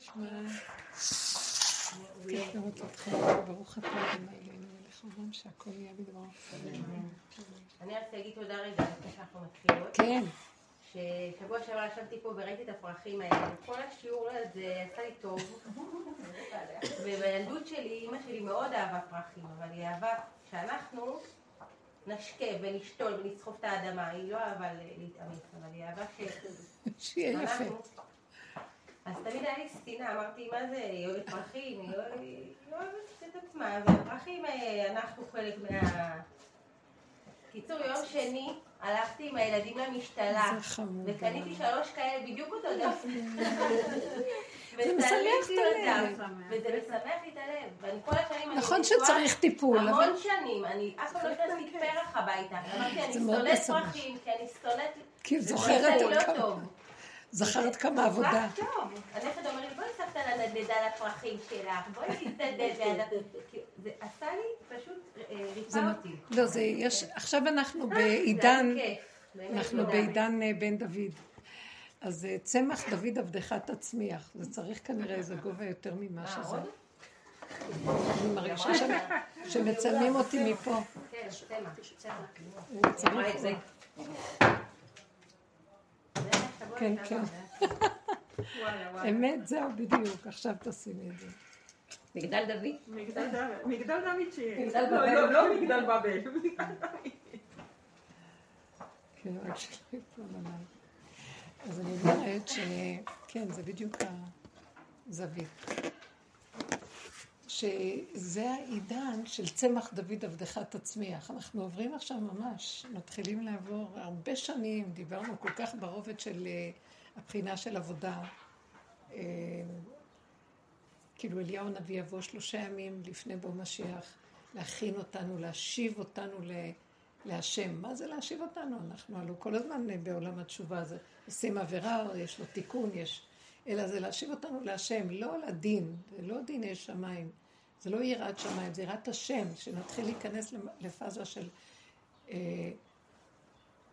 נשמע לראות אותך, ברוך אתה אדוני אלינו מלך העולם שהכל יהיה בדברו. אני רציתי להגיד תודה רגע לפני שאנחנו מתחילות. כן. ששבוע שעבר ישבתי פה וראיתי את הפרחים האלה. כל השיעור הזה עשה לי טוב. ובילדות שלי, אימא שלי מאוד אהבה פרחים, אבל היא אהבה שאנחנו נשקה ונשתול ולסחוב את האדמה. היא לא אהבה להתאמץ, אבל היא אהבה ש... שיהיה יפה. אז תמיד היה לי סטינה, אמרתי, מה זה, היא אוהבת פרחים, היא לא אוהבת את עצמה, והפרחים, אה, אנחנו חלק מה... קיצור, יום שני הלכתי עם הילדים למשתלה, וקניתי שלוש כאלה בדיוק אותו דף. זה משמח את הלב. וזה משמח לי את הלב. ואני כל השנים... נכון שצריך טיפול. המון שנים. אני אף פעם לא הכנסתי פרח הביתה. אמרתי, אני שונאת פרחים, כי אני שונאת... כי זוכרת עוד כמה. זכרת כמה עבודה. טוב. הנכד אומר לי, בואי סבתא לנדנדה לפרחים שלך, בואי תתנדד. זה עשה לי פשוט אה, ריפא אותי. לא, זה יש, עכשיו אנחנו בעידן, אנחנו בעידן אה, בן דוד. אז אה, צמח דוד עבדך תצמיח. זה צריך כנראה איזה גובה יותר ממה שזה. אני מרגישה שמצלמים אותי מפה. כן, צמח. כן, כן. אמת, זהו, בדיוק, עכשיו תשימי את זה. מגדל דוד? מגדל דוד שיהיה. לא, לא מגדל בבל. כן, רק שלא יפול עליי. אז אני אומרת שכן, זה בדיוק הזווית. שזה העידן של צמח דוד עבדך תצמיח. אנחנו עוברים עכשיו ממש, מתחילים לעבור הרבה שנים, דיברנו כל כך ברובד של אה, הבחינה של עבודה. אה, כאילו אליהו הנביא יבוא שלושה ימים לפני בוא משיח, להכין אותנו, להשיב אותנו להשם. מה זה להשיב אותנו? אנחנו הלוא כל הזמן בעולם התשובה הזה. עושים עבירה, יש לו תיקון, יש... אלא זה להשיב אותנו להשם, לא לדין, זה לא דיני שמיים. זה לא יראת שמיים, זה יראת השם, שנתחיל להיכנס לפאזה של אה,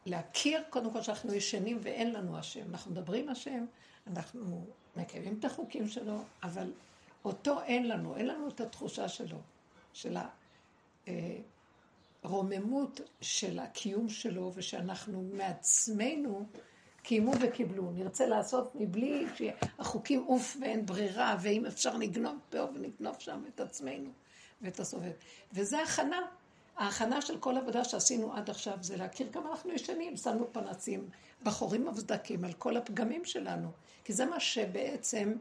להכיר קודם כל שאנחנו ישנים ואין לנו השם. אנחנו מדברים השם, אנחנו מקיימים את החוקים שלו, אבל אותו אין לנו, אין לנו את התחושה שלו, של הרוממות של הקיום שלו, ושאנחנו מעצמנו קיימו וקיבלו. נרצה לעשות מבלי שהחוקים עוף ואין ברירה, ואם אפשר נגנוב פה ונגנוב שם את עצמנו ואת הסובב. וזה הכנה. ההכנה של כל עבודה שעשינו עד עכשיו זה להכיר כמה אנחנו ישנים. שמנו פנסים בחורים מבדקים על כל הפגמים שלנו. כי זה מה שבעצם,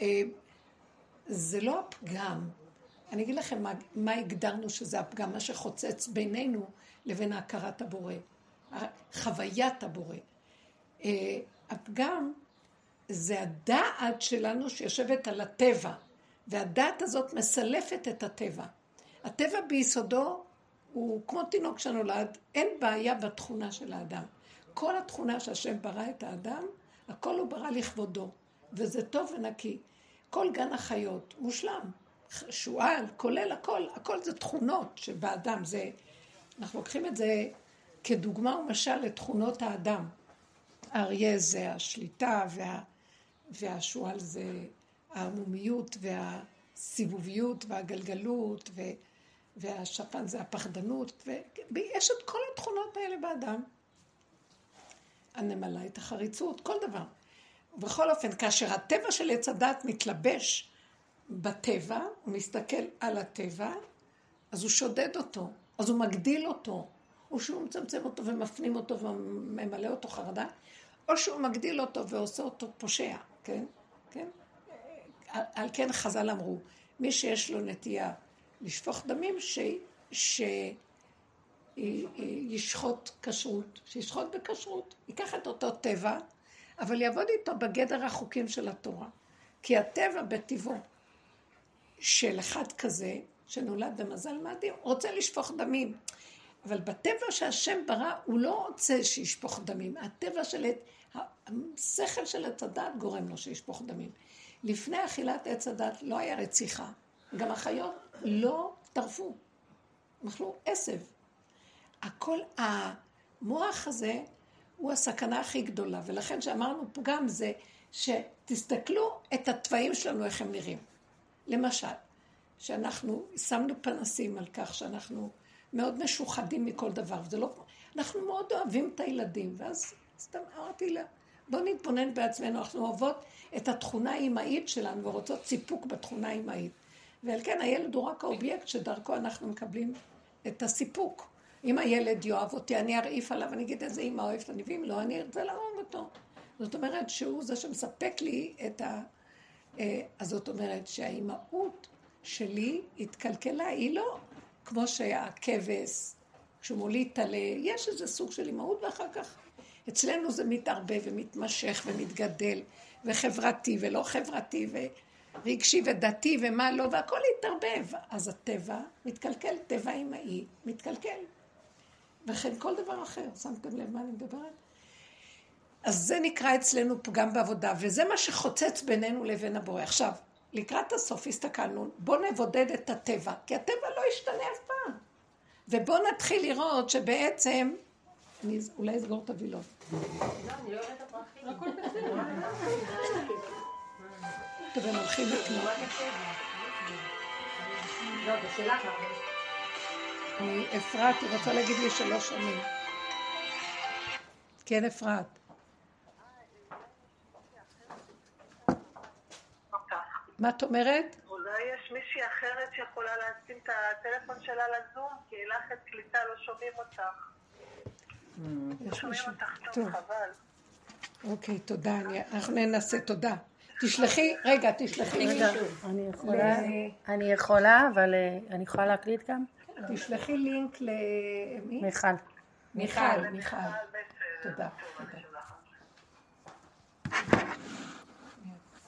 אה, זה לא הפגם. אני אגיד לכם מה, מה הגדרנו שזה הפגם, מה שחוצץ בינינו לבין הכרת הבורא. חוויית הבורא. אה, הפגם זה הדעת שלנו שיושבת על הטבע, והדעת הזאת מסלפת את הטבע. הטבע ביסודו הוא כמו תינוק שנולד, אין בעיה בתכונה של האדם. כל התכונה שהשם ברא את האדם, הכל הוא ברא לכבודו, וזה טוב ונקי. כל גן החיות מושלם, שועל, כולל הכל, הכל זה תכונות שבאדם, זה, אנחנו לוקחים את זה כדוגמה ומשל לתכונות האדם. האריה זה השליטה, וה, והשועל זה העמומיות והסיבוביות והגלגלות, ו, והשפן זה הפחדנות, ויש את כל התכונות האלה באדם. הנמלה את החריצות, כל דבר. ובכל אופן, כאשר הטבע של עץ הדת מתלבש בטבע, הוא מסתכל על הטבע, אז הוא שודד אותו, אז הוא מגדיל אותו, או שהוא מצמצם אותו ומפנים אותו וממלא אותו חרדה, או שהוא מגדיל אותו ועושה אותו פושע, כן? כן? על כן חז"ל אמרו, מי שיש לו נטייה לשפוך דמים, ש... ש... ישחוט כשרות, שישחוט בכשרות, ייקח את אותו טבע, אבל יעבוד איתו בגדר החוקים של התורה. כי הטבע בטבעו של אחד כזה, שנולד במזל מאדים, רוצה לשפוך דמים. אבל בטבע שהשם ברא, הוא לא רוצה שישפוך דמים. הטבע של... השכל של עץ הדת גורם לו שישפוך דמים. לפני אכילת עץ הדת לא היה רציחה. גם החיות לא טרפו. הם אכלו עשב. הכל, המוח הזה הוא הסכנה הכי גדולה. ולכן שאמרנו פגם זה ש... תסתכלו את התוואים שלנו, איך הם נראים. למשל, שאנחנו שמנו פנסים על כך שאנחנו מאוד משוחדים מכל דבר, וזה לא... אנחנו מאוד אוהבים את הילדים, ואז סתם אמרתי לה, בואו נתבונן בעצמנו, אנחנו אוהבות את התכונה האימהית שלנו ורוצות סיפוק בתכונה האימהית. ועל כן הילד הוא רק האובייקט שדרכו אנחנו מקבלים את הסיפוק. אם הילד יאהב אותי, אני ארעיף עליו, אני אגיד איזה אימא אוהבת אני, ואם לא, אני ארצה להרוג אותו. זאת אומרת שהוא זה שמספק לי את ה... אה, אז זאת אומרת שהאימהות שלי התקלקלה, היא לא כמו שהכבש, כשהוא מוליד טלה, יש איזה סוג של אימהות ואחר כך אצלנו זה מתערבב ומתמשך ומתגדל וחברתי ולא חברתי ורגשי ודתי ומה לא והכל התערבב. אז הטבע מתקלקל, טבע אמאי מתקלקל. וכן כל דבר אחר, שמתם לב מה אני מדברת? אז זה נקרא אצלנו פגם בעבודה, וזה מה שחוצץ בינינו לבין הבורא. עכשיו, לקראת הסוף הסתכלנו, בואו נבודד את הטבע, כי הטבע לא ישתנה אף פעם. ובואו נתחיל לראות שבעצם, אני אולי אסגור את הווילות. לא, אני לא אראה את הפרחים. טוב, הם הולכים לקנות. לא, אפרת, היא רוצה להגיד לי שלוש שנים. כן, אפרת. מה את אומרת? אולי יש מישהי אחרת שיכולה לשים את הטלפון שלה לזום, כי לך את קליטה, לא שומעים אותך. לא שומעים אותך טוב, חבל. אוקיי, תודה, אנחנו ננסה, תודה. תשלחי, רגע, תשלחי מישהו. אני יכולה, אבל אה, אני יכולה להקליט גם? תשלחי לינק למי? מיכל. מיכל, מיכל. תודה.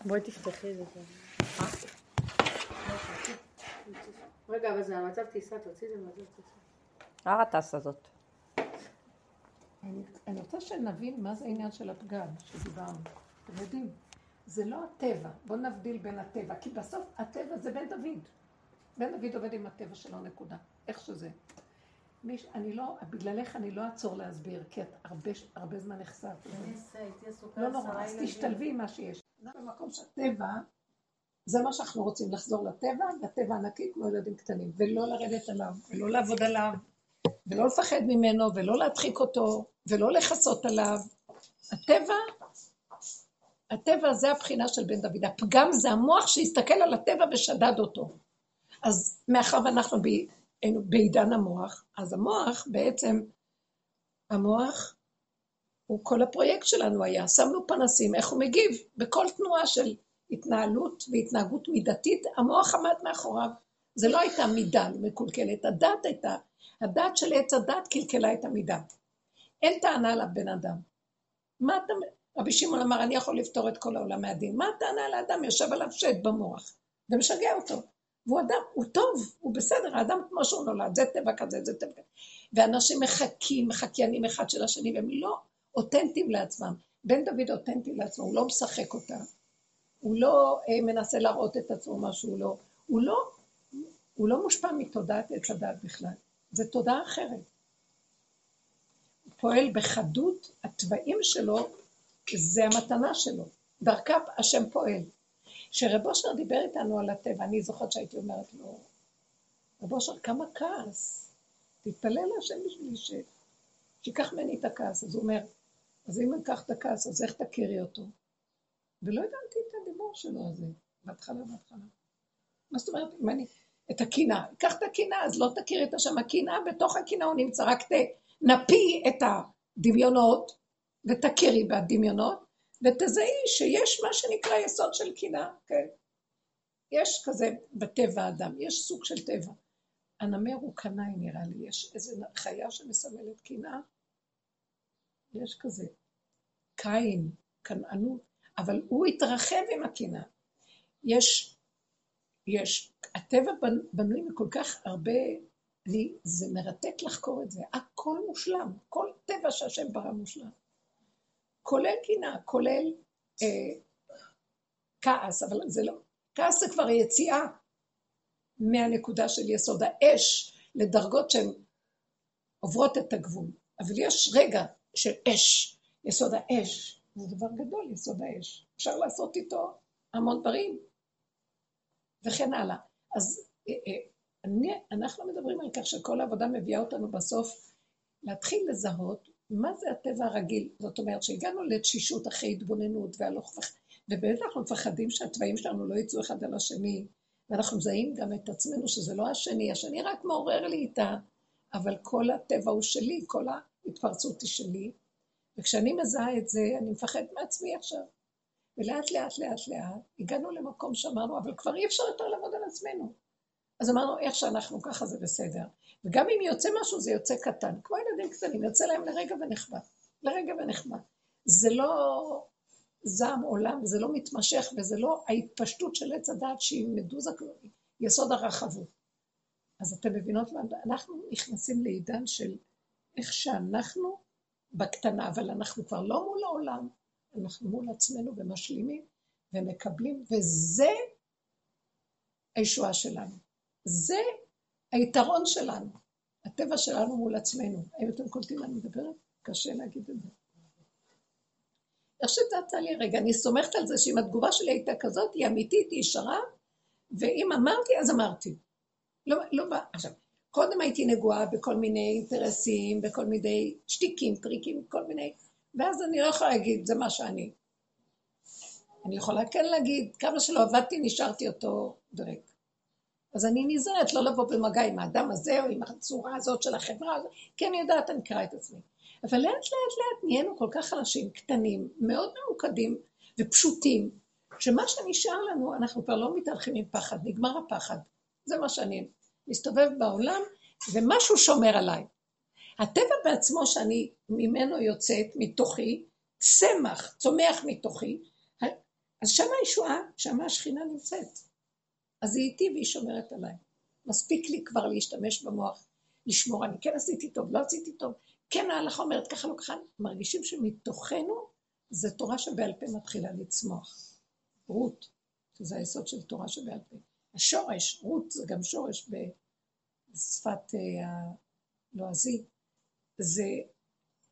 בואי תפתחי את זה. רגע, אבל זה המצב טיסה, תוציא את זה מהמצב טיסה. מה הטסה הזאת? אני רוצה שנבין מה זה העניין של הפגם שדיברנו. אתם יודעים, זה לא הטבע, בואו נבדיל בין הטבע, כי בסוף הטבע זה בן דוד. בן דוד עובד עם הטבע שלו, נקודה. איך שזה. מיש, אני לא, בגללך אני לא אעצור להסביר, כי את הרבה, הרבה זמן נחשף. לא נורא, אז תשתלבי עם מה שיש. במקום שהטבע זה מה שאנחנו רוצים, לחזור לטבע, לטבע ענקי כמו ילדים קטנים, ולא לרדת עליו, ולא לעבוד עליו, ולא לפחד ממנו, ולא להדחיק אותו, ולא לכסות עליו. הטבע, הטבע זה הבחינה של בן דוד. הפגם זה המוח שהסתכל על הטבע ושדד אותו. אז מאחר ואנחנו בעידן המוח, אז המוח בעצם, המוח הוא כל הפרויקט שלנו היה, שמנו פנסים, איך הוא מגיב בכל תנועה של התנהלות והתנהגות מידתית, המוח עמד מאחוריו. זה לא הייתה מידה מקולקלת, הדת הייתה, הדת של עץ הדת קלקלה את המידה. אין טענה לבן אדם. מה אתה, רבי שמעון אמר, אני יכול לפתור את כל העולם מהדין. מה הטענה לאדם? יושב עליו שד במוח, ומשגע אותו. והוא אדם, הוא טוב, הוא בסדר, האדם כמו שהוא נולד, זה טבע כזה, זה טבע כזה. ואנשים מחכים, מחקיינים אחד של השני, והם לא אותנטיים לעצמם. בן דוד אותנטי לעצמו, הוא לא משחק אותה. הוא לא אה, מנסה להראות את עצמו מה שהוא לא, הוא לא, הוא לא מושפע מתודעת עץ הדת בכלל, זה תודעה אחרת. הוא פועל בחדות, התוואים שלו זה המתנה שלו, דרכה השם פועל. כשרב אושר דיבר איתנו על הטבע, אני זוכרת שהייתי אומרת לו, רב אושר, כמה כעס, תתפלל להשם בשבילי ש... שיקח ממני את הכעס. אז הוא אומר, אז אם אני אקח את הכעס, אז איך תכירי אותו? ולא הבנתי את הדיבור שלו הזה, בהתחלה, בהתחלה. מה זאת אומרת, אם אני... את הקינה, קח את הקינה, אז לא תכיר את השם הקינה, בתוך הקינה הוא נמצא, רק תנפי את הדמיונות, ותכירי בדמיונות, ותזהי שיש מה שנקרא יסוד של קינה, כן. יש כזה בטבע האדם, יש סוג של טבע. הנמר הוא קנאי נראה לי, יש איזו חיה שמסמלת קינה, יש כזה. קין, קנאנות, אבל הוא התרחב עם הקינה. יש, יש, הטבע בנוי מכל כך הרבה, אני, זה מרתק לחקור את זה, הכל מושלם, כל טבע שהשם ברא מושלם. כולל קינה, כולל אה, כעס, אבל זה לא, כעס זה כבר יציאה מהנקודה של יסוד האש לדרגות שהן עוברות את הגבול. אבל יש רגע של אש, יסוד האש, זה דבר גדול, יסוד האש. אפשר לעשות איתו המון דברים, וכן הלאה. אז אה, אה, אני, אנחנו מדברים על כך שכל העבודה מביאה אותנו בסוף להתחיל לזהות מה זה הטבע הרגיל. זאת אומרת שהגענו לתשישות אחרי התבוננות והלוך וח... ובאמת אנחנו מפחדים שהתוואים שלנו לא יצאו אחד על השני, ואנחנו מזהים גם את עצמנו שזה לא השני, השני רק מעורר לי איתה, אבל כל הטבע הוא שלי, כל ההתפרצות היא שלי, וכשאני מזהה את זה, אני מפחד מעצמי עכשיו. ולאט לאט לאט לאט הגענו למקום שאמרנו, אבל כבר אי אפשר יותר לעבוד על עצמנו. אז אמרנו, איך שאנחנו ככה זה בסדר. וגם אם יוצא משהו, זה יוצא קטן. כמו ילדים קטנים, יוצא להם לרגע ונחבא. לרגע ונחבא. זה לא זעם עולם, זה לא מתמשך, וזה לא ההתפשטות של עץ הדעת שהיא מדוזה, יסוד הרחבות. אז אתם מבינות מה? אנחנו נכנסים לעידן של איך שאנחנו בקטנה, אבל אנחנו כבר לא מול העולם, אנחנו מול עצמנו ומשלימים ומקבלים, וזה הישועה שלנו. זה היתרון שלנו, הטבע שלנו מול עצמנו. האם אתם קולטים מה אני מדברת? קשה להגיד את זה. איך שתצא לי רגע, אני סומכת על זה שאם התגובה שלי הייתה כזאת, היא אמיתית, היא ישרה, ואם אמרתי, אז אמרתי. לא, לא, עכשיו, קודם הייתי נגועה בכל מיני אינטרסים, בכל מיני שטיקים, טריקים, כל מיני, ואז אני לא יכולה להגיד, זה מה שאני. אני יכולה כן להגיד, כמה שלא עבדתי, נשארתי אותו דרק. אז אני נזהרת לא לבוא במגע עם האדם הזה או עם הצורה הזאת של החברה הזאת, כי אני יודעת, אני אקרא את עצמי. אבל לאט לאט לאט נהיינו כל כך חלשים, קטנים, מאוד ממוקדים ופשוטים, שמה שנשאר לנו, אנחנו כבר לא מתהלכים עם פחד, נגמר הפחד. זה מה שאני מסתובב בעולם, ומשהו שומר עליי. הטבע בעצמו שאני ממנו יוצאת, מתוכי, צמח, צומח מתוכי, אז שמה הישועה, שמה השכינה נמצאת. אז היא איתי והיא שומרת עליי. מספיק לי כבר להשתמש במוח, לשמור, אני כן עשיתי טוב, לא עשיתי טוב, כן ההלכה אומרת ככה, לא ככה, מרגישים שמתוכנו זה תורה שבעל פה מתחילה לצמוח. רות, שזה היסוד של תורה שבעל פה. השורש, רות זה גם שורש בשפת הלועזי, זה,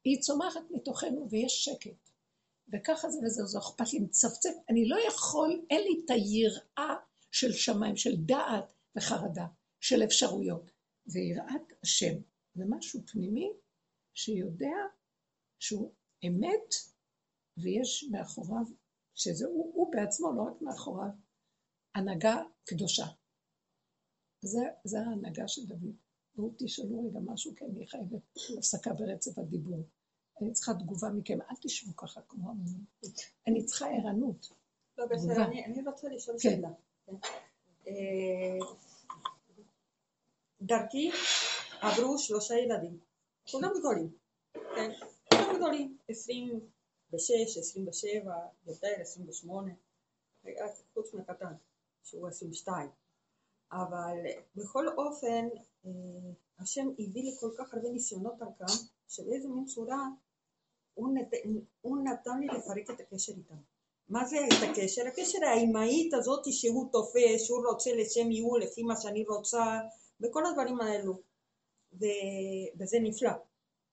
היא צומחת מתוכנו ויש שקט. וככה זה וזה, זה אכפת לי, מצפצף, אני לא יכול, אין לי את היראה של שמיים, של דעת וחרדה, של אפשרויות. זה יראת השם, זה משהו פנימי שיודע שהוא אמת ויש מאחוריו, שזה הוא, הוא בעצמו, לא רק מאחוריו, הנהגה קדושה. זה, זה ההנהגה של דוד. בואו תשאלו רגע משהו, כי אני חייבת הפסקה ברצף הדיבור. אני צריכה תגובה מכם, אל תשבו ככה כמו המונים. אני צריכה ערנות. לא, בסדר, אני, אני רוצה לשאול כן. שאלה. אה, דרכי עברו שלושה ילדים, כולם גדולים, כן, כולם גדולים, עשרים ושש, עשרים ושבע, יותר, עשרים ושמונה, חוץ מהקטן, שהוא עשרים ושתיים, אבל בכל אופן אה, השם הביא לי כל כך הרבה ניסיונות דרכם, שבאיזה מין צורה הוא, נת... הוא נתן לי לפרק את הקשר איתם. מה זה את הקשר? הקשר האימהית הזאת שהוא תופס, שהוא רוצה לשם יהיו לפי מה שאני רוצה, וכל הדברים האלו. ו... וזה נפלא.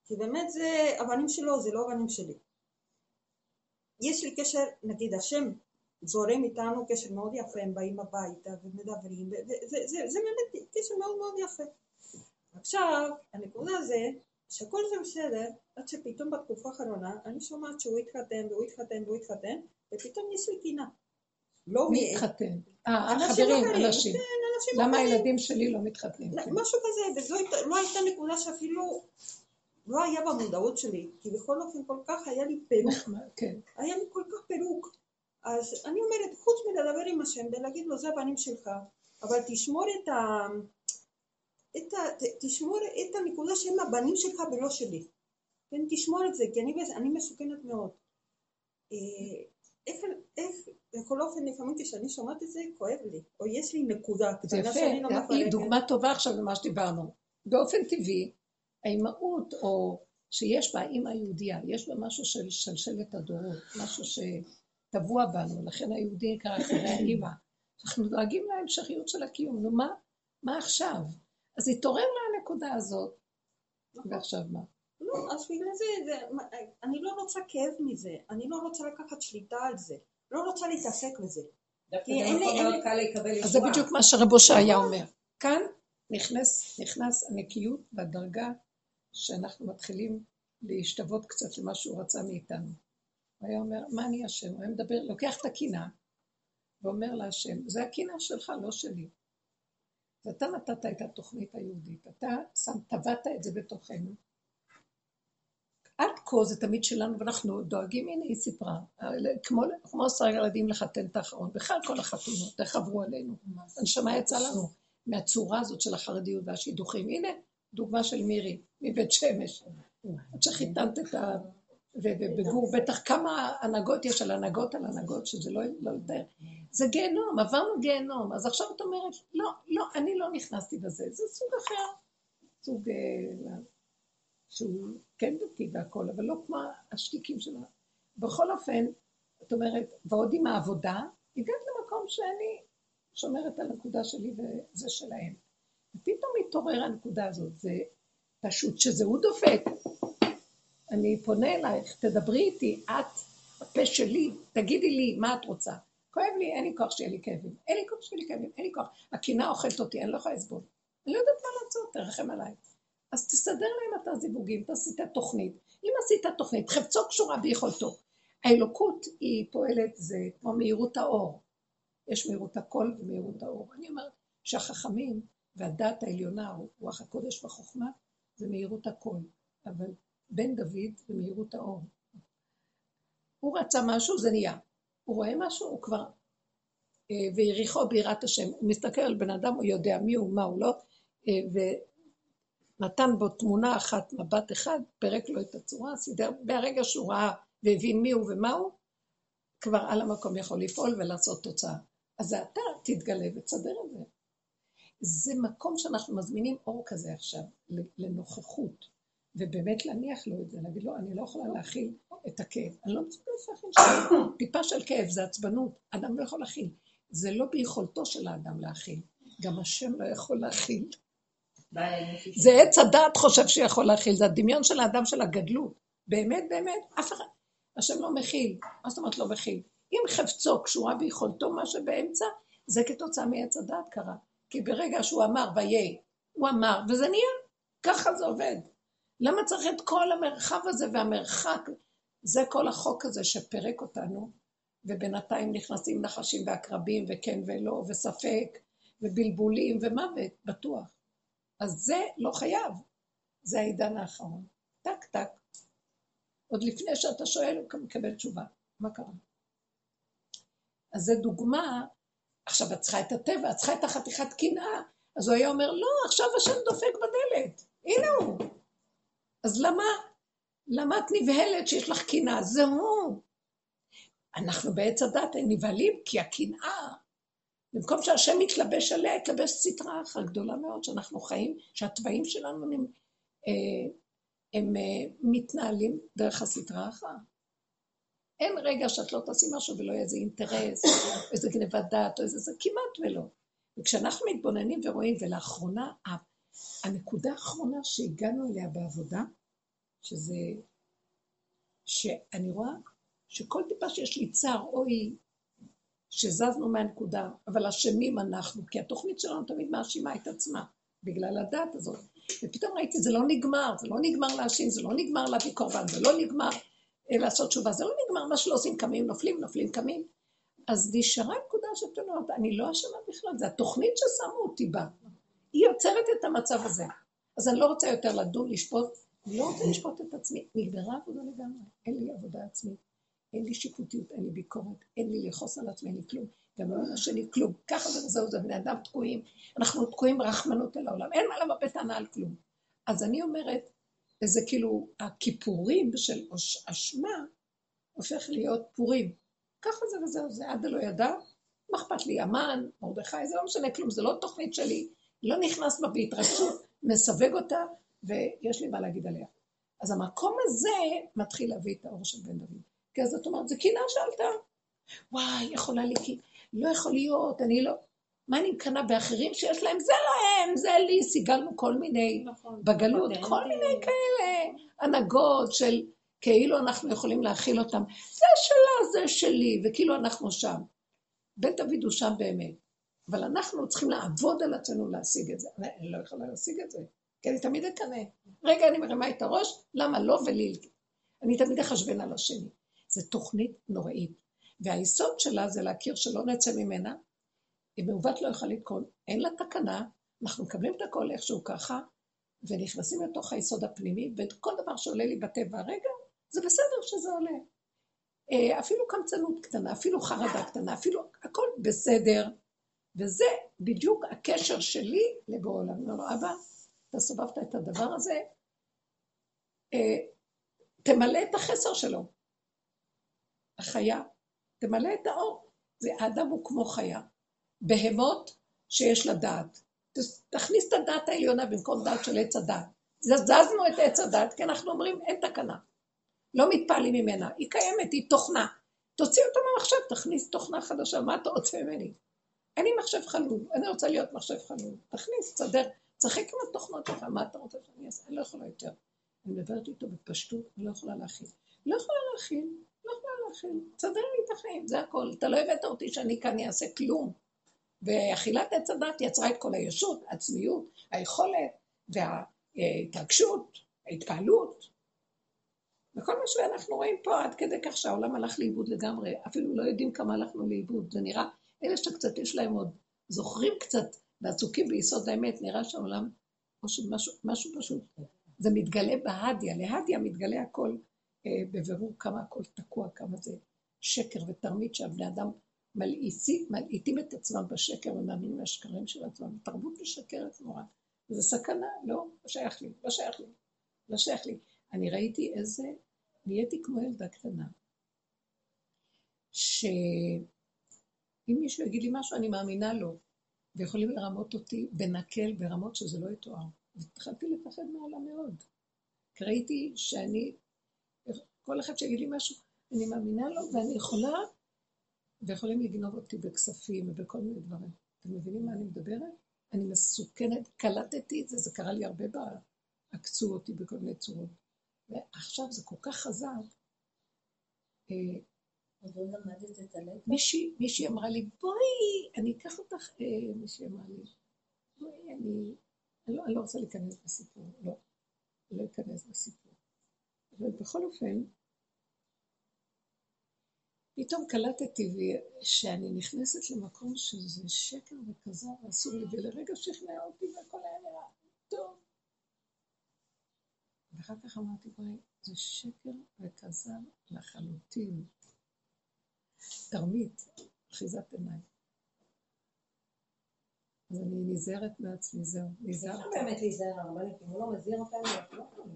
כי באמת זה הבנים שלו, זה לא הבנים שלי. יש לי קשר, נגיד השם זורם איתנו קשר מאוד יפה, הם באים הביתה ומדברים, וזה זה, זה באמת קשר מאוד מאוד יפה. עכשיו, הנקודה זה שהכל זה בסדר, עד שפתאום בתקופה האחרונה אני שומעת שהוא התחתן והוא התחתן והוא התחתן, ופתאום יש לי קינה. לא מי התחתן? אה, חברים, אנשים. כן, למה הילדים שלי לא מתחתנים? משהו כזה, וזו לא הייתה נקודה שאפילו לא היה במודעות שלי, כי בכל אופן כל כך היה לי פירוק. כן. היה לי כל כך פירוק. אז אני אומרת, חוץ מלדבר עם השם ולהגיד לו, זה הבנים שלך, אבל תשמור את ה... את ה... תשמור את הנקודה שהם הבנים שלך ולא שלי. כן, תשמור את זה, כי אני, אני מסוכנת מאוד. אה, איך, איך, בכל אופן, לפעמים כשאני שומעת את זה, כואב לי, או יש לי נקודה קטנה שאני לא מפרקת. היא דוגמה טובה עכשיו למה שדיברנו. באופן טבעי, האימהות, או שיש בה אימא יהודייה, יש בה משהו של שלשלת הדורות, משהו שטבוע בנו, לכן היהודי יקרא אחרי האימא. אנחנו דואגים להמשכיות של הקיום, נו מה, מה עכשיו? אז התעורר לה הנקודה הזאת, נכון. ועכשיו מה? לא, אז בגלל זה, זה, אני לא רוצה כאב מזה, אני לא רוצה לקחת שליטה על זה, לא רוצה להתעסק בזה. אז זה בדיוק מה שרבו שהיה אומר. כאן נכנס, נכנס הנקיות בדרגה שאנחנו מתחילים להשתוות קצת למה שהוא רצה מאיתנו. הוא היה אומר, מה אני אשם? הוא היה מדבר, לוקח את הקינה ואומר להשם, זה הקינה שלך, לא שלי. ואתה נתת את התוכנית היהודית, אתה שם, טבעת את זה בתוכנו. עד כה זה תמיד שלנו, ואנחנו דואגים, הנה היא סיפרה, כמו, כמו עשרה ילדים לחתן את האחרון, בכלל כל החתונות, איך עברו עלינו. הנשמה יצאה לנו מהצורה הזאת של החרדיות והשידוכים. הנה, דוגמה של מירי, מבית שמש. עד שחיתנת את ה... ובגור בטח כמה הנהגות יש על הנהגות על הנהגות, שזה לא, לא יותר. זה גיהנום, עברנו גיהנום. אז עכשיו את אומרת, לא, לא, אני לא נכנסתי בזה, זה סוג אחר. סוג אה, שהוא כן דתי והכל, אבל לא כמו השתיקים שלה. בכל אופן, את אומרת, ועוד עם העבודה, הגעת למקום שאני שומרת על הנקודה שלי וזה שלהם. ופתאום מתעורר הנקודה הזאת, זה פשוט שזה הוא דופק. אני פונה אלייך, תדברי איתי, את, הפה שלי, תגידי לי מה את רוצה. כואב לי, אין לי כוח שיהיה לי כאבים. אין לי כוח שיהיה לי כאבים, אין לי כוח. הקינה אוכלת אותי, אני לא יכולה לסבול. אני לא יודעת מה לעשות, תרחם עליי. אז תסדר להם את הזיווגים, תעשית תוכנית. אם עשית תוכנית, חפצו קשורה ביכולתו. האלוקות היא פועלת, זה כמו מהירות האור. יש מהירות הקול ומהירות האור. אני אומרת שהחכמים והדעת העליונה, רוח הקודש והחוכמה, זה מהירות הקול. אבל בן דוד זה מהירות האור. הוא רצה משהו, זה נהיה. הוא רואה משהו, הוא כבר... אה, ויריחו ביראת השם. הוא מסתכל על בן אדם, הוא יודע מי הוא, מה הוא לא, אה, ונתן בו תמונה אחת, מבט אחד, פירק לו את הצורה, סידר, מהרגע שהוא ראה והבין מי הוא ומה הוא, כבר על המקום יכול לפעול ולעשות תוצאה. אז אתה תתגלה ותסדר את זה. זה מקום שאנחנו מזמינים אור כזה עכשיו, לנוכחות. ובאמת להניח לו את זה, להגיד לו, אני לא יכולה להכיל את הכאב. אני לא מסוגלת להכיל שם. טיפה של כאב זה עצבנות, אדם לא יכול להכיל. זה לא ביכולתו של האדם להכיל, גם השם לא יכול להכיל. זה עץ הדעת חושב שיכול להכיל, זה הדמיון של האדם של הגדלות. באמת, באמת, אף אחד, השם לא מכיל. מה זאת אומרת לא מכיל? אם חפצו קשורה ביכולתו, מה שבאמצע, זה כתוצאה מעץ הדעת קרה. כי ברגע שהוא אמר, ויהי, הוא אמר, וזה נהיה. ככה זה עובד. למה צריך את כל המרחב הזה והמרחק? זה כל החוק הזה שפירק אותנו, ובינתיים נכנסים נחשים ועקרבים, וכן ולא, וספק, ובלבולים, ומוות, בטוח. אז זה לא חייב. זה העידן האחרון. טק, טק. עוד לפני שאתה שואל, הוא מקבל תשובה. מה קרה? אז זו דוגמה, עכשיו את צריכה את הטבע, את צריכה את החתיכת קנאה. אז הוא היה אומר, לא, עכשיו השם דופק בדלת. הנה הוא. אז למה, למה את נבהלת שיש לך קנאה? זה הוא. אנחנו בעץ הדת נבהלים כי הקנאה, במקום שהשם יתלבש עליה, יתלבש סטרה אחת גדולה מאוד, שאנחנו חיים, שהתוואים שלנו הם, אה, הם, הם אה, מתנהלים דרך הסטרה אחת. אין רגע שאת לא תעשי משהו ולא יהיה איזה אינטרס, או איזה גנבת דעת, או איזה זה, כמעט ולא. וכשאנחנו מתבוננים ורואים, ולאחרונה הנקודה האחרונה שהגענו אליה בעבודה, שזה, שאני רואה שכל טיפה שיש לי צער, אוי, שזזנו מהנקודה, אבל אשמים אנחנו, כי התוכנית שלנו תמיד מאשימה את עצמה, בגלל הדת הזאת. ופתאום ראיתי, זה לא נגמר, זה לא נגמר להאשים, זה לא נגמר להביא קורבן, זה לא נגמר אה, לעשות תשובה, זה לא נגמר, מה שלא עושים, קמים, נופלים, נופלים, קמים. אז נשארה נקודה שאתה אומרת, אני לא אשמה בכלל, זה התוכנית ששמו אותי בה. היא יוצרת את המצב הזה. אז אני לא רוצה יותר לדון, לשפוט, אני לא רוצה לשפוט את עצמי. נגמרה עבודה לגמרי, אין לי עבודה עצמית, אין לי שיפוטיות, אין לי ביקורת, אין לי לכעוס על עצמי, אין לי כלום. גם לא לשני כלום. ככה זה וזהו, זה בני אדם תקועים. אנחנו תקועים ברחמנות אל העולם, אין מה לבוא בטענה על כלום. אז אני אומרת, זה כאילו, הכיפורים של אשמה הופך להיות פורים. ככה זה וזהו, זה עד הלא ידע, מה אכפת לי, אמן, מרדכי, זה לא משנה כלום, זה לא תוכנית שלי, לא נכנס בה בהתרגשות, מסווג אותה, ויש לי מה להגיד עליה. אז המקום הזה מתחיל להביא את האור של בן דוד. כי אז את אומרת, זה קינה שעלתה. וואי, יכולה לי כי... לא יכול להיות, אני לא... מה אני מקנאה באחרים שיש להם? זה להם, זה לי. סיגלנו כל מיני, נכון, בגלות, כל מיני כאלה הנהגות של כאילו אנחנו יכולים להכיל אותם. זה שלה, זה שלי, וכאילו אנחנו שם. בית דוד הוא שם באמת. אבל אנחנו צריכים לעבוד על עצמנו להשיג את זה. אני לא יכולה להשיג את זה, כי אני תמיד אקנא. רגע, אני מרימה את הראש, למה לא ולי? אני תמיד אחשבן על השני. זו תוכנית נוראית. והיסוד שלה זה להכיר שלא נצא ממנה. אם מעוות לא יכולה לתקון, אין לה תקנה, אנחנו מקבלים את הכל איכשהו ככה, ונכנסים לתוך היסוד הפנימי, וכל דבר שעולה לי בטבע, רגע, זה בסדר שזה עולה. אה, אפילו קמצנות קטנה, אפילו חרדה קטנה, אפילו הכל בסדר. וזה בדיוק הקשר שלי לבורא עולם. אומר לו, אבא, אתה סובבת את הדבר הזה, אה, תמלא את החסר שלו. החיה, תמלא את האור. זה, האדם הוא כמו חיה. בהמות שיש לה דעת. תכניס את הדעת העליונה במקום דעת של עץ הדעת. זזנו את עץ הדעת, כי אנחנו אומרים, אין תקנה. לא מתפעלים ממנה, היא קיימת, היא תוכנה. תוציא אותה מהמחשב, תכניס תוכנה חדשה, מה אתה רוצה ממני? אני מחשב חלול, אני רוצה להיות מחשב חלול. תכניס, תסדר, תשחק עם התוכנות שלך, מה אתה רוצה שאני אעשה? אני לא יכולה יותר. אני מדברת איתו בפשטות, אני לא יכולה להכיל. לא יכולה להכיל, לא יכולה להכיל. תסדר לי את החיים, זה הכל. אתה לא הבאת אותי שאני כאן אעשה כלום. ואכילת עץ הדת יצרה את כל הישות, העצמיות, היכולת וההתרגשות, ההתקהלות. וכל מה שאנחנו רואים פה עד כדי כך שהעולם הלך לאיבוד לגמרי, אפילו לא יודעים כמה הלכנו לאיבוד, זה נראה, אלה שקצת יש להם עוד, זוכרים קצת ועסוקים ביסוד האמת, נראה שהעולם, או שמשהו משהו פשוט, זה מתגלה בהדיה, להדיה מתגלה הכל אה, בבירור כמה הכל תקוע, כמה זה שקר ותרמית שהבני אדם מלעיטים את עצמם בשקר ומאמינים לשקרים של עצמם, תרבות משקרת נורא, וזה סכנה, לא, לא שייך לי, לא שייך לי, לא שייך לי. אני ראיתי איזה, נהייתי כמו ילדה קטנה, שאם מישהו יגיד לי משהו, אני מאמינה לו, ויכולים לרמות אותי בנקל ברמות שזה לא יתואר. והתחלתי לפחד מהעולם מאוד. כי ראיתי שאני, כל אחד שיגיד לי משהו, אני מאמינה לו, ואני יכולה, ויכולים לגנוב אותי בכספים ובכל מיני דברים. אתם מבינים מה אני מדברת? אני מסוכנת, קלטתי את זה, זה קרה לי הרבה בעקצו אותי בכל מיני צורות. ועכשיו זה כל כך חזק. מישהי, מישהי אמרה לי, בואי, אני אקח אותך, אה, מישהי אמרה לי, בואי, אני, אני לא, אני לא רוצה להיכנס בסיפור, לא, אני לא אכנס בסיפור. אבל בכל אופן, פתאום קלטתי שאני נכנסת למקום שזה שקר וכזב ואסור לי, ולרגע שכנע אותי והכל היה נראה טוב. ואחר כך אמרתי, בואי, זה שקר וכזב לחלוטין. תרמית, אחיזת עיניים. אז אני נזהרת מעצמי, זהו, נזהרת. אפשר באמת להיזהר הרבנית, אם הוא לא מזהיר אותנו, אנחנו לא יכולים.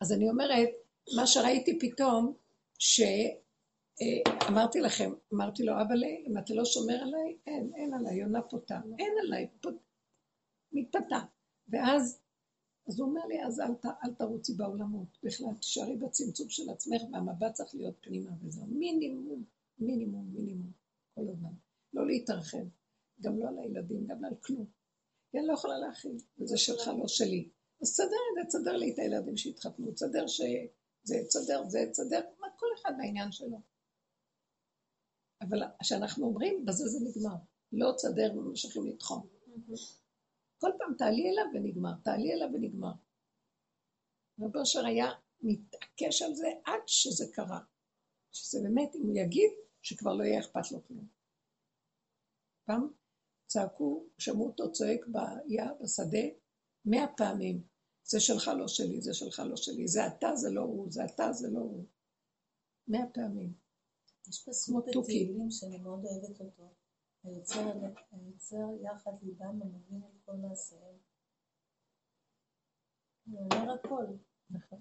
אז אני אומרת, מה שראיתי פתאום, שאמרתי לכם, אמרתי לו, אבל אם אתה לא שומר עליי, אין, אין עליי, יונה פותה, אין עליי. מתפתה. ואז אז הוא אומר לי, אז אל, אל תרוצי בעולמות, בכלל, תשארי בצמצום של עצמך, והמבט צריך להיות פנימה וזהו. מינימום, מינימום, מינימום, כל הזמן. לא להתרחב, גם לא על הילדים, גם לא על כלום. כי אני לא יכולה להכיל, וזה שלך, לא שלי. אז תסדר את זה, תסדר לי את הילדים שהתחתנו, תסדר שזה, תסדר זה, תסדר, כל אחד בעניין שלו. אבל כשאנחנו אומרים, בזה זה נגמר. לא תסדר וממשיכים לתחום. כל פעם תעלי אליו ונגמר, תעלי אליו ונגמר. רב אושר היה מתעקש על זה עד שזה קרה. שזה באמת, אם הוא יגיד, שכבר לא יהיה אכפת לו כלום. פעם צעקו, שמעו אותו צועק ביער, בשדה, מאה פעמים. זה שלך לא שלי, זה שלך לא שלי, זה אתה, זה לא הוא, זה אתה, זה לא הוא. מאה פעמים. יש פסוק בתהילים שאני מאוד אוהבת אותו. היוצר יחד ליבם המבין את כל מעשיהם. הוא אומר הכל. נכון.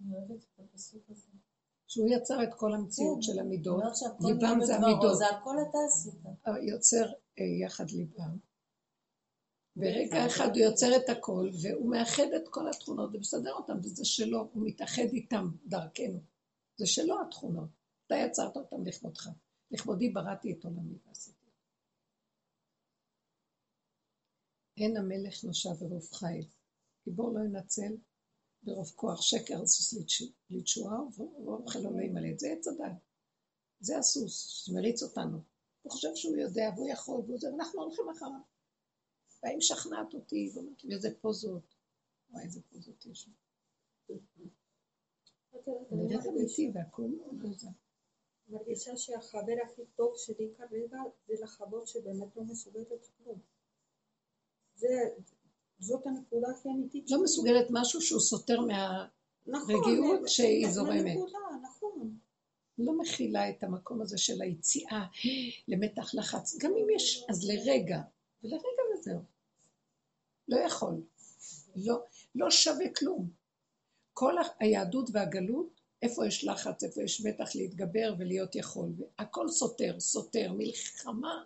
אני אוהבת את הפסוק הזה. שהוא יצר את כל המציאות כן. של המידות, ליבם זה המידות. זה הכל אתה עשית. יוצר אה, יחד ליבם. ברגע אחד הוא יוצר את הכל, והוא מאחד את כל התכונות ומסדר אותן, וזה שלו, הוא מתאחד איתם דרכנו. זה שלו התכונות. אתה יצרת אותן לכבודך. לכבודי בראתי את עולמי ועשיתי. אין המלך נושע ורוב חיל. גיבור לא ינצל ברוב כוח שקר הסוס לתשועה, ואוכל לא ימלא את זה עץ הדת. זה הסוס שמריץ אותנו. הוא חושב שהוא יודע והוא יכול והוא זה, ואנחנו הולכים אחריו. והאם שכנעת אותי ואומרת לי איזה פוזות. וואי, איזה פוזות יש לי. נראית אמיתי והכל לא זה. מרגישה שהחבר הכי טוב שלי כרגע זה לחוות שבאמת לא מסוגלת כלום. זה, זאת הנקודה הכי אמיתית. לא מסוגלת משהו שהוא סותר מהרגיעות נכון, שהיא זורמת. מהנקודה, נכון. לא מכילה את המקום הזה של היציאה למתח לחץ. גם אם יש, אז לרגע, ולרגע וזהו. לא יכול. לא, לא שווה כלום. כל היהדות והגלות, איפה יש לחץ, איפה יש מתח להתגבר ולהיות יכול. הכל סותר, סותר, מלחמה.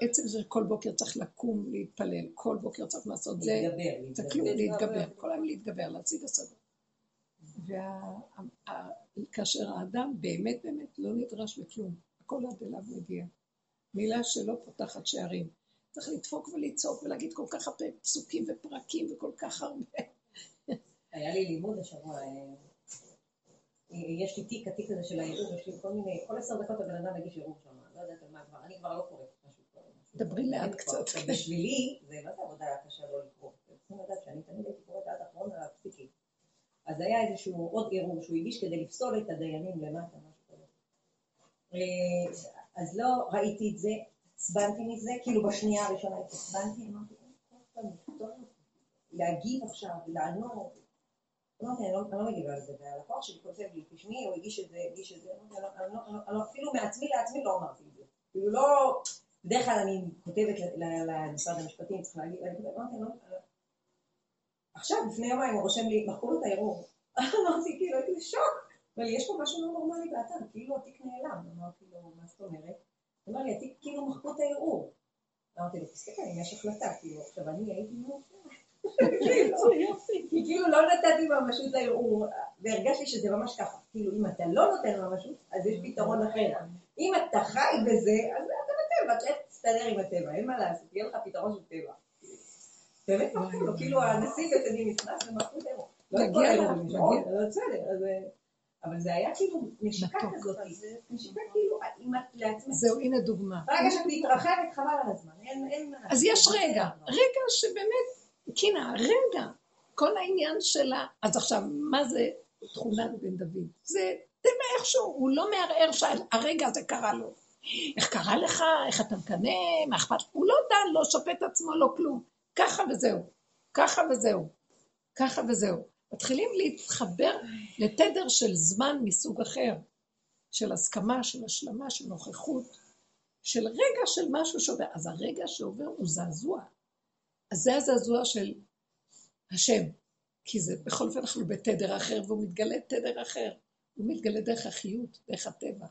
עצם זה כל בוקר צריך לקום, להתפלל, כל בוקר צריך לעשות זה. זה כלום, להתגבר, כל היום להתגבר, להציג השגות. וכאשר האדם באמת באמת לא נדרש לכלום, הכל עד אליו מגיע. מילה שלא פותחת שערים. צריך לדפוק ולצעוק ולהגיד כל כך הרבה פסוקים ופרקים וכל כך הרבה. היה לי לימוד השבוע, אה, יש לי תיק, התיק הזה של הערעור, יש לי כל מיני, כל עשר דקות הבן אדם מגיש ערעור שם, לא יודעת על מה כבר, אני כבר לא קוראת. דברי לאט קצת. בשבילי, זה מה זה עבודה קשה לא לקרוא. צריכים לדעת שאני תמיד הייתי קוראת עד אחרון הפסיקים. אז היה איזשהו עוד ערעור שהוא הגיש כדי לפסול את הדיינים למטה, משהו כזה. אה, אז לא ראיתי את זה, עצבנתי מזה, כאילו בשנייה הראשונה עצבנתי, אמרתי, להגיב עכשיו, לענות. אמרתי, אני לא מגיבה על זה, והלקוח שלי כותב לי, תשמעי, הוא הגיש את זה, הגיש את זה, אפילו מעצמי לעצמי לא אמרתי את זה. כאילו לא, בדרך כלל אני כותבת למשרד המשפטים, צריך להגיד, אמרתי, לא, עכשיו, לפני יומיים הוא רושם לי, מחקו לו את הערעור. אמרתי, כאילו, הייתי בשוק. אבל יש פה משהו לא נורמלי באתר, כאילו התיק נעלם. אמרתי לו, מה זאת אומרת? הוא אמר לי, התיק כאילו מחקו את הערעור. אמרתי לו, תסתכל, אם יש החלטה, כאילו, עכשיו אני הייתי. כי כאילו לא נתתי ממשות לערעור, והרגשתי שזה ממש ככה. כאילו, אם אתה לא נותן ממשות, אז יש פתרון אחר. אם אתה חי בזה, אז אתה בטבע, תסתדר עם הטבע, אין מה לעשות, יהיה לך פתרון של טבע. באמת מחקו לו, כאילו הנשיא בית הדין נכנס את האירוע. לא. לא אה, אבל זה היה כאילו נשיקה כזאת, נשיקה כאילו לעצמך. זהו, הנה דוגמה. ברגע שאת מתרחבת, חבל על הזמן, אין... אז יש רגע, רגע שבאמת, קינה, רגע. כל העניין שלה, אז עכשיו, מה זה תכונת בן דוד? זה טבע איכשהו, הוא לא מערער שהרגע הזה קרה לו. איך קרה לך, איך אתה מקנא, מה אכפת, הוא לא דן, לא שופט עצמו, לא כלום. ככה וזהו, ככה וזהו, ככה וזהו. מתחילים להתחבר לתדר של זמן מסוג אחר, של הסכמה, של השלמה, של נוכחות, של רגע של משהו שעובר. אז הרגע שעובר הוא זעזוע. אז זה הזעזוע של השם, כי זה, בכל אופן אנחנו בתדר אחר, והוא מתגלה תדר אחר. הוא מתגלה דרך החיות, דרך הטבע.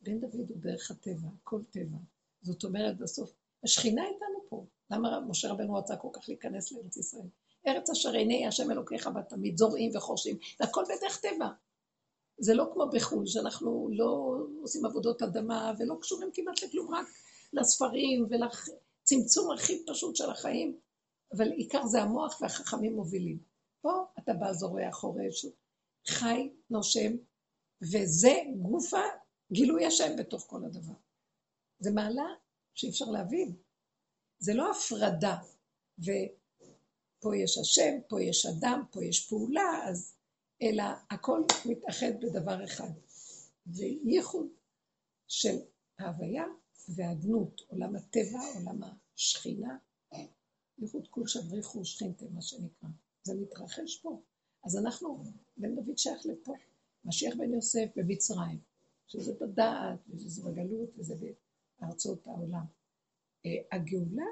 בן דוד הוא דרך הטבע, כל טבע. זאת אומרת, בסוף, השכינה איתנו פה. למה משה רבנו רצה כל כך להיכנס לארץ ישראל? ארץ אשר עיני השם אלוקיך בה תמיד זורעים וחורשים, זה הכל בדרך טבע. זה לא כמו בחו"ל, שאנחנו לא עושים עבודות אדמה ולא קשורים כמעט לכלום, רק לספרים ולצמצום הכי פשוט של החיים, אבל עיקר זה המוח והחכמים מובילים. פה אתה בא זורע חורש, חי, נושם, וזה גופה גילוי השם בתוך כל הדבר. זה מעלה שאי אפשר להבין. זה לא הפרדה, ופה יש השם, פה יש אדם, פה יש פעולה, אז, אלא הכל מתאחד בדבר אחד. זה ייחוד של ההוויה והאדנות, עולם הטבע, עולם השכינה, ייחוד כול שבריחו שכינתם, מה שנקרא. זה מתרחש פה. אז אנחנו, בן דוד שייך לפה. משיח בן יוסף במצרים, שזה בדעת, וזה בגלות, וזה בארצות העולם. אה, הגאולה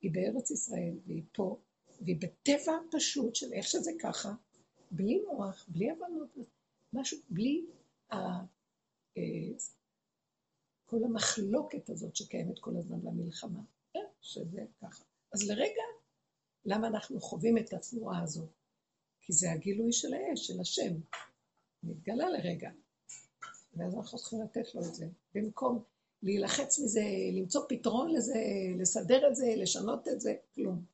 היא בארץ ישראל, והיא פה, והיא בטבע פשוט של איך שזה ככה, בלי מוח, בלי הבנות, משהו, בלי ה... אה, כל המחלוקת הזאת שקיימת כל הזמן במלחמה, כן, שזה ככה. אז לרגע, למה אנחנו חווים את התנועה הזאת? כי זה הגילוי של האש, של השם. מתגלה לרגע. ואז אנחנו צריכים לתת לו את זה. במקום להילחץ מזה, למצוא פתרון לזה, לסדר את זה, לשנות את זה, כלום.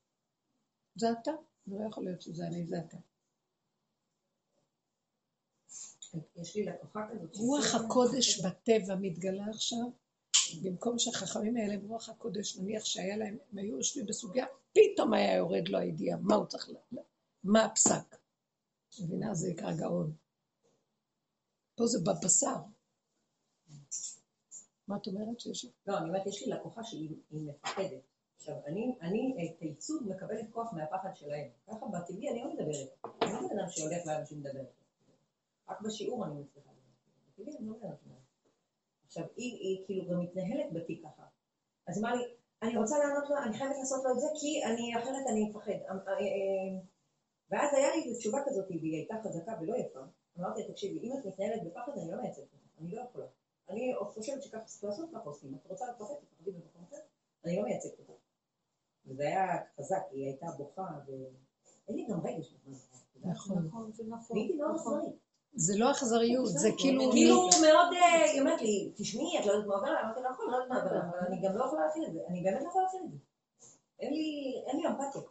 זה אתה, זה לא יכול להיות שזה אני, זה אתה. יש לי לקוחה כזאת. רוח הקודש בטבע מתגלה עכשיו, במקום שהחכמים האלה ברוח הקודש, נניח שהיה להם, הם היו יושבים בסוגיה, פתאום היה יורד לו הידיעה, מה הוא צריך, מה הפסק. מבינה? זה נקרא גאון. פה זה בבשר. מה את אומרת שיש? לא, אני אומרת, יש לי לקוחה שהיא מפחדת. עכשיו, אני, את הייצוג מקבלת כוח מהפחד שלהם. ככה בטבעי אני לא מדברת. אני לא בן אדם שהולך לאנשים לדבר. רק בשיעור אני מצליחה לדבר. בטבעי אני לא מדברת. עכשיו, היא, היא כאילו גם מתנהלת בתיק ככה. אז אמרה לי, אני רוצה לענות לו, אני חייבת לעשות לו את זה, כי אני, אחרת אני אפחד. אמ, אה, אה, ואז היה לי תשובה כזאת, והיא הייתה חזקה ולא יפה. אמרתי, תקשיבי, אם את מתנהלת בפחד, אני לא מייצגת אותך, אני לא יכולה. אני חושבת שככה צריך לעשות, ככה עושים. את רוצה לפחד, תפחדי במקום אחר, אני לא מייצגת אותך. וזה היה חזק, היא הייתה בוכה, ואין לי גם רגש נכון. נכון, זה נכון. והייתי מאוד נכון. אכזרית. זה לא אכזריות, זה כאילו... כאילו מאוד, אה, היא אומרת לי, תשמעי, את לא יודעת מה עובר אמרתי לה, נכון, לא יודעת מה עובר אבל אני גם לא יכולה להכין את זה. אני באמת לא יכולה להכין את זה. אין לי אמפתיה.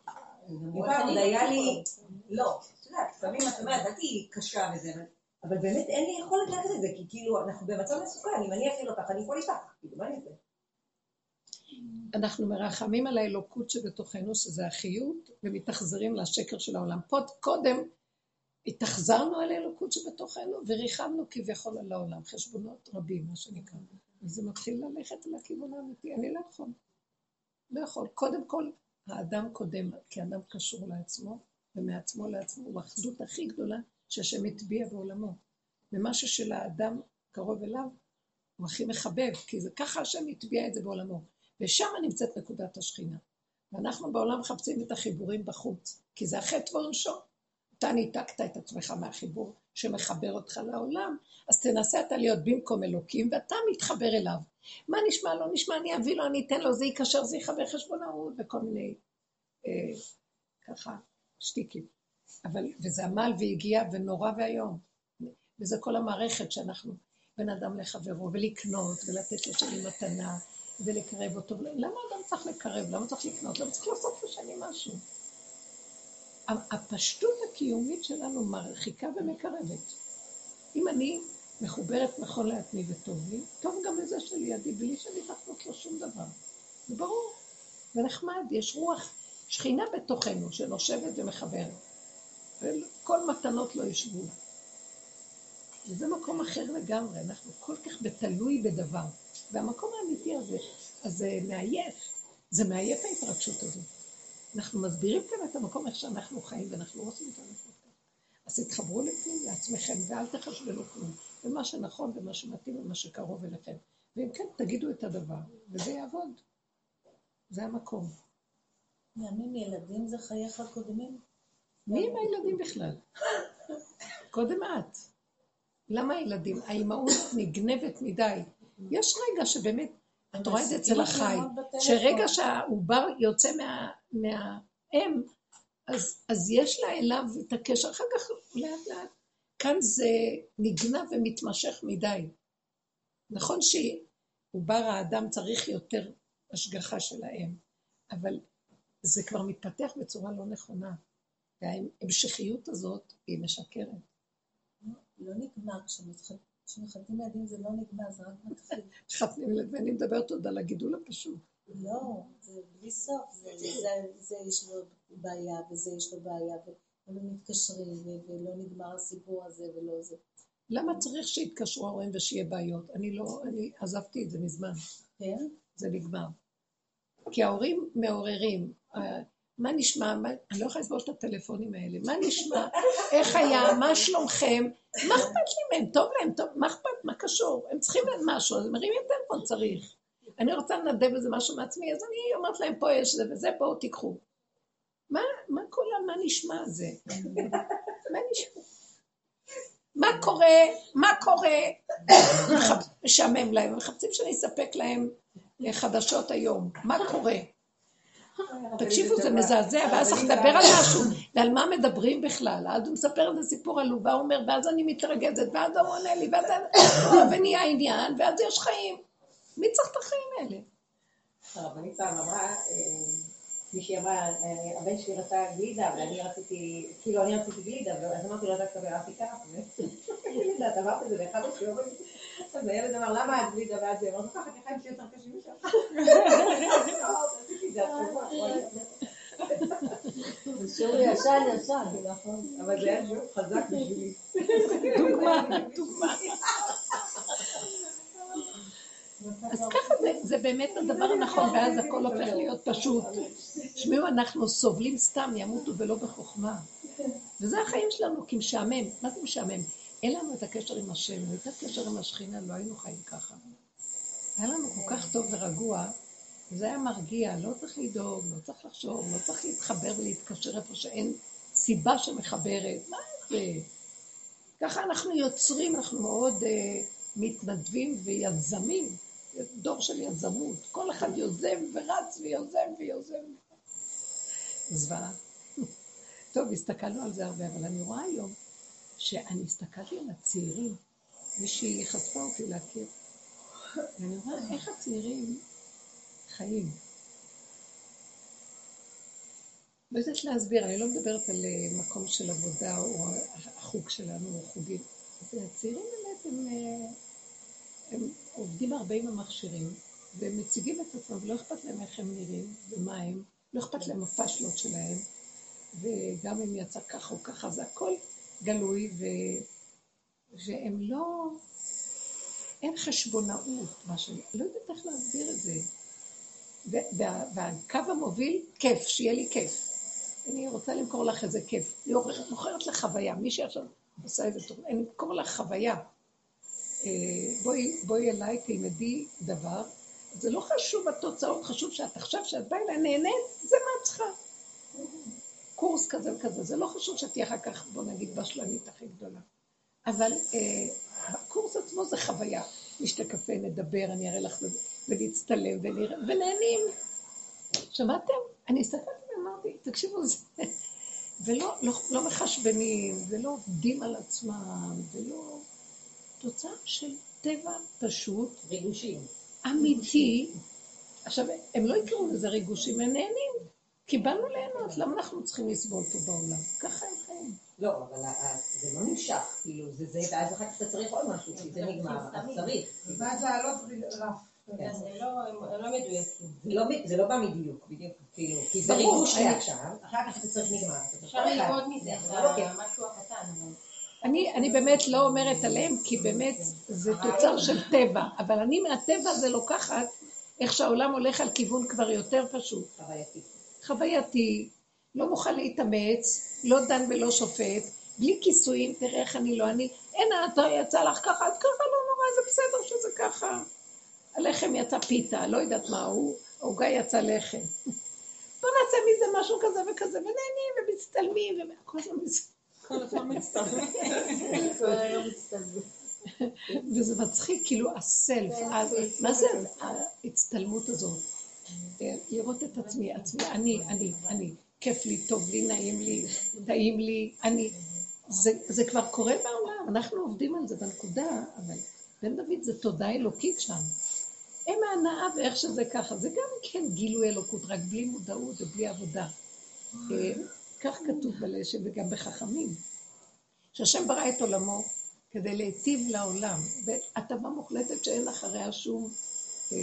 אם פעם עוד היה לי... לא, את יודעת, לפעמים את אומרת, אל תהיי קשה וזה, אבל באמת אין לי יכולת להכין את זה, כי כאילו, אנחנו במצב מסוכן, אם אני אפעיל אותך, אני אפול איתך. כאילו, מה אני אעשה? אנחנו מרחמים על האלוקות שבתוכנו, שזה החיות, ומתאכזרים לשקר של העולם. פה קודם התאכזרנו על האלוקות שבתוכנו, וריחמנו כביכול על העולם, חשבונות רבים, מה שנקרא. וזה מתחיל ללכת לכיוון האמיתי, אני לא יכול. לא יכול. קודם כל, האדם קודם, כי האדם קשור לעצמו, ומעצמו לעצמו, הוא האחדות הכי גדולה שהשם הטביע בעולמו. ומשהו של האדם קרוב אליו, הוא הכי מחבב, כי זה ככה השם הטביע את זה בעולמו. ושם נמצאת נקודת השכינה. ואנחנו בעולם מחפשים את החיבורים בחוץ, כי זה החטא ועונשו. אתה ניתקת את עצמך מהחיבור שמחבר אותך לעולם, אז תנסה אתה להיות במקום אלוקים, ואתה מתחבר אליו. מה נשמע, לא נשמע, אני אביא לו, אני אתן לו, זה ייקשר, זה יחבר חשבונאות וכל מיני, אה, ככה, שטיקים. אבל, וזה עמל והגיע ונורא ואיום. וזה כל המערכת שאנחנו, בין אדם לחברו, ולקנות, ולתת לשני מתנה, ולקרב אותו. למה אדם צריך לקרב? למה צריך לקנות? למה צריך לעשות לשני משהו? הפשטות הקיומית שלנו מרחיקה ומקרבת. אם אני מחוברת נכון לעצמי וטוב לי, טוב גם לזה שלידי, בלי שאני צריך לו שום דבר. זה ברור. ונחמד, יש רוח, שכינה בתוכנו שנושבת ומחברת. וכל מתנות לא ישבו. וזה מקום אחר לגמרי, אנחנו כל כך בתלוי בדבר. והמקום האמיתי הזה, אז זה מעייף. זה מעייף ההתרגשות הזאת. אנחנו מסבירים כאן את המקום איך שאנחנו חיים, ואנחנו לא עושים את הנפות ככה. אז תתחברו לפנים לעצמכם, ואל תחשבנו כלום. ומה שנכון ומה שמתאים ומה שקרוב אליכם. ואם כן, תגידו את הדבר, וזה יעבוד. זה המקום. מאמין ילדים זה חייך קודמים? מי עם הילדים בכלל? קודם את. למה הילדים? האימהות נגנבת מדי. יש רגע שבאמת את רואה את זה אצל החי, שרגע שהעובר יוצא מהאם, אז, אז יש לה אליו את הקשר, אחר כך לאט לאט. כאן זה נגנב ומתמשך מדי. נכון שעובר האדם צריך יותר השגחה של האם, אבל זה כבר מתפתח בצורה לא נכונה, וההמשכיות הזאת היא משקרת. לא נגמר כשמתחיל כשמחתנים ילדים זה לא נגמר, זה רק מתחיל. מחתנים ילדים, אני מדברת עוד על הגידול הפשוט. לא, זה בלי סוף, זה, יש לו בעיה וזה יש לו בעיה, ולא מתקשרים, ולא נגמר הסיפור הזה ולא זה. למה צריך שיתקשרו ההורים ושיהיה בעיות? אני לא, אני עזבתי את זה מזמן. כן? זה נגמר. כי ההורים מעוררים, אה, מה נשמע, אני לא יכולה לסבול את הטלפונים האלה, מה נשמע, איך היה, מה שלומכם, מה אכפת לי מהם, טוב להם, טוב, מה אכפת, מה קשור, הם צריכים להם משהו, אז מרימים טלפון, צריך. אני רוצה לנדב איזה משהו מעצמי, אז אני אומרת להם, פה יש זה וזה, בואו תיקחו. מה, מה כל מה נשמע זה? מה נשמע? מה קורה, מה קורה, משעמם להם, מחפשים שאני אספק להם חדשות היום, מה קורה? תקשיבו, זה מזעזע, ואז צריך לדבר על משהו, ועל מה מדברים בכלל. אז הוא מספר איזה סיפור עלוב, והוא אומר, ואז אני מתרגזת, ואז הוא עונה לי, ואז ונהיה עניין, ואז יש חיים. מי צריך את החיים האלה? הרבנית פעם אמרה, אה, מישהי אמרה, אה, הבן שלי רצה גלידה, ואני רציתי, כאילו אני רציתי גלידה, אז אמרתי לו, אתה תקבל, אמרתי ככה, גלידה, את אמרת את זה באחד השיעורים. אז הילד אמר, למה הגלידה ואז זה? אמרתי, ככה, כי החיים שלי יותר קשים משלך. זה שיעור ישן ישן. נכון, אבל זה היה שיעור חזק בשבילי. דוגמה, דוגמה. אז ככה זה, זה באמת הדבר הנכון, ואז הכל הופך להיות פשוט. תשמעו, אנחנו סובלים סתם, ימותו ולא בחוכמה. וזה החיים שלנו, כי משעמם. מה זה משעמם? אין לנו את הקשר עם השם, את הקשר עם השכינה, לא היינו חיים ככה. היה לנו כל כך טוב ורגוע, וזה היה מרגיע, לא צריך לדאוג, לא צריך לחשוב, לא צריך להתחבר ולהתקשר איפה שאין סיבה שמחברת. מה זה? ככה אנחנו יוצרים, אנחנו מאוד uh, מתנדבים ויזמים. דור של יזמות. כל אחד יוזם ורץ ויוזם ויוזם. זוועה. טוב, הסתכלנו על זה הרבה, אבל אני רואה היום שאני הסתכלתי על הצעירים, מישהי חשפה אותי להכיר, ואני רואה איך הצעירים חיים. לא יודעת להסביר, אני לא מדברת על אה, מקום של עבודה או החוג שלנו או חוגים. הצעירים באמת הם... אה, הם עובדים הרבה עם המכשירים, והם מציגים את עצמם, ולא אכפת להם איך הם נראים, ומה הם, לא אכפת להם הפשלות שלהם, וגם אם יצא ככה או ככה, זה הכל גלוי, ו... והם לא... אין חשבונאות, מה ש... לא יודעת איך להסביר את זה. וה... והקו המוביל, כיף, שיהיה לי כיף. אני רוצה למכור לך איזה כיף. אני מוכרת לך חוויה. מי שעכשיו עושה איזה תוכנית, אני אמכור לך חוויה. אה, בואי, בואי אליי, תלמדי דבר. זה לא חשוב התוצאות, חשוב שאת עכשיו, שאת באה אליי נהנית, זה מה את צריכה. קורס כזה וכזה, זה לא חשוב שתהיה אחר כך, בוא נגיד, בשלנית הכי גדולה. אבל אה, בקורס עצמו זה חוויה. נשתה קפה, נדבר, אני אראה לך, ולהצטלם, ונראה, ונהנים. שמעתם? אני הסתכלתי ואמרתי, תקשיבו, זה... ולא לא, לא מחשבנים, ולא עובדים על עצמם, ולא... תוצאה של טבע פשוט. ריגושים. אמיתי. עכשיו, הם לא יקראו לזה ריגושים, הם נהנים. כי באנו ליהנות, למה אנחנו צריכים לסבול פה בעולם? ככה הם חיים. לא, אבל זה לא נמשך, כאילו, זה זה, ואז אחר כך אתה צריך עוד משהו, כי זה נגמר, אז צריך. ואז לעלות רף. לא זה לא בא מדיוק, בדיוק, כאילו, כי זה ריגוש לעכשיו, אחר כך אתה צריך נגמר. אפשר ללמוד מזה, משהו הקטן. אני, אני באמת לא אומרת עליהם, כי באמת זה תוצר של טבע, אבל אני מהטבע זה לוקחת איך שהעולם הולך על כיוון כבר יותר פשוט. חווייתי. לא מוכן להתאמץ, לא דן ולא שופט, בלי כיסויים, תראה איך אני לא אני, אין, אתה יצא לך ככה, את ככה, לא נורא, זה בסדר שזה ככה. הלחם יצא פיתה, לא יודעת מה הוא, העוגה יצא לחם. בוא נעשה מזה משהו כזה וכזה, ונהנים ומצטלמים, וכל הזמן וזה מצחיק, כאילו הסלף, מה זה ההצטלמות הזאת? לראות את עצמי, עצמי, אני, אני, אני, כיף לי, טוב לי, נעים לי, טעים לי, אני. זה כבר קורה בעולם, אנחנו עובדים על זה בנקודה, אבל בן דוד זה תודה אלוקית שם. הם ההנאה ואיך שזה ככה, זה גם כן גילוי אלוקות, רק בלי מודעות ובלי עבודה. כך כתוב בלשם וגם בחכמים, שהשם ברא את עולמו כדי להיטיב לעולם, בהטבה מוחלטת שאין אחריה שום... אה,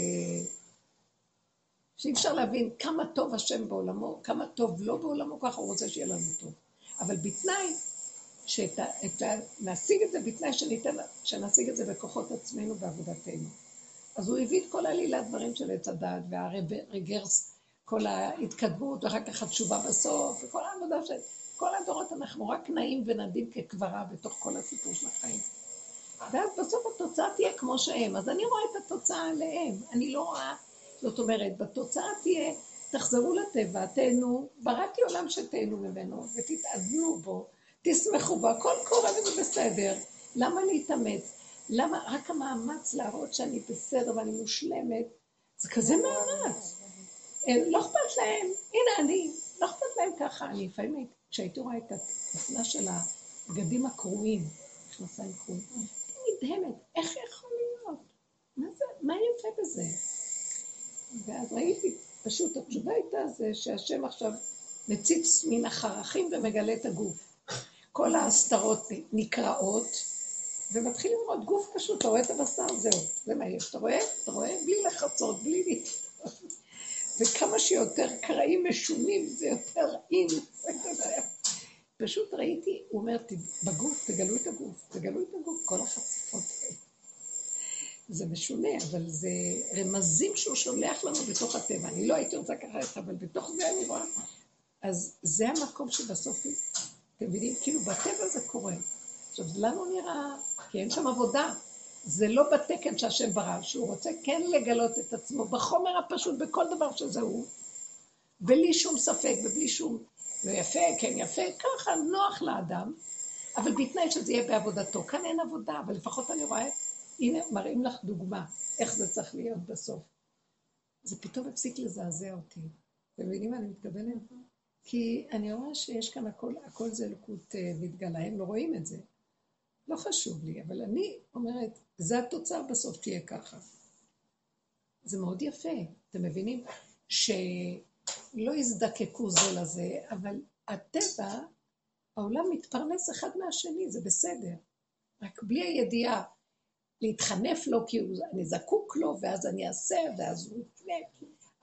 שאי אפשר להבין כמה טוב השם בעולמו, כמה טוב לא בעולמו, ככה הוא רוצה שיהיה לנו טוב. אבל בתנאי שנשיג את זה, בתנאי שניתן, שנשיג את זה בכוחות עצמנו בעבודתנו. אז הוא הביא את כל עלילת דברים של עץ הדעת והרגרס כל ההתקדמות, ואחר כך התשובה בסוף, וכל העבודה של... כל הדורות אנחנו רק נעים ונדים כקברה בתוך כל הסיפור של החיים. ואז בסוף התוצאה תהיה כמו שהם. אז אני רואה את התוצאה עליהם. אני לא רואה, זאת אומרת, בתוצאה תהיה, תחזרו לטבע, תהנו, בראתי עולם שתהנו ממנו, ותתעדנו בו, תשמחו בו, הכל קורה וזה בסדר. למה להתאמץ? למה רק המאמץ להראות שאני בסדר ואני מושלמת? זה כזה מאמץ. לא אכפת להם, הנה אני, לא אכפת להם ככה. אני לפעמים, כשהייתי רואה את האופנה של הבגדים הקרועים, מכנסיים קרועים, הייתי נדהמת, איך יכול להיות? מה זה, מה יפה בזה? ואז ראיתי, פשוט התשובה הייתה זה שהשם עכשיו מציץ מן החרכים ומגלה את הגוף. כל ההסתרות נקרעות, ומתחיל לראות גוף פשוט, אתה רואה את הבשר, זהו, זה מה יש. אתה רואה? אתה רואה? בלי לחצות, בלי... וכמה שיותר קרעים משונים זה יותר אין. פשוט ראיתי, הוא אומר, בגוף, תגלו את הגוף, תגלו את הגוף, כל החשיפות האלה. זה משונה, אבל זה רמזים שהוא שולח לנו בתוך הטבע. אני לא הייתי רוצה ככה, אבל בתוך זה אני רואה. אז זה המקום שבסוף, אתם מבינים? כאילו בטבע זה קורה. עכשיו, לנו נראה, כי אין שם עבודה. זה לא בתקן שהשם ברא, שהוא רוצה כן לגלות את עצמו בחומר הפשוט, בכל דבר שזה הוא, בלי שום ספק ובלי שום לא יפה, כן יפה, ככה נוח לאדם, אבל בתנאי שזה יהיה בעבודתו. כאן אין עבודה, אבל לפחות אני רואה, הנה, מראים לך דוגמה, איך זה צריך להיות בסוף. זה פתאום הפסיק לזעזע אותי. אתם מבינים מה אני מתכוונת? כי אני רואה שיש כאן הכל, הכל זה אלוקות אה, מתגלה, הם לא רואים את זה. לא חשוב לי, אבל אני אומרת, זה התוצאה בסוף תהיה ככה. זה מאוד יפה, אתם מבינים? שלא יזדקקו זה לזה, אבל הטבע, העולם מתפרנס אחד מהשני, זה בסדר. רק בלי הידיעה להתחנף לו כי הוא, אני זקוק לו, ואז אני אעשה, ואז הוא יפנה.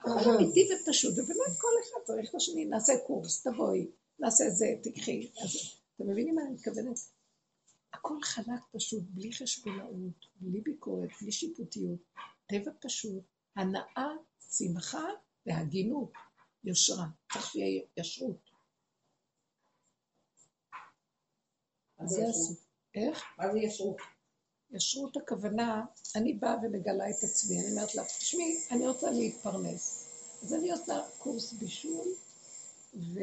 הכל אמיתי ופשוט, ובאמת כל אחד צריך לשני, נעשה קורס, תבואי, נעשה את זה, תקחי. אז אתם מבינים מה אני מתכוונת? הכל חלק פשוט, בלי חשבונאות, בלי ביקורת, בלי שיפוטיות, טבע פשוט, הנאה, שמחה והגינות, יושרה, צריך שיהיה ישרות. זה ישרות? איך? מה זה ישרות? ישרות הכוונה, אני באה ומגלה את עצמי, אני אומרת לה, תשמעי, אני רוצה להתפרנס. אז אני עושה קורס בישול, ו...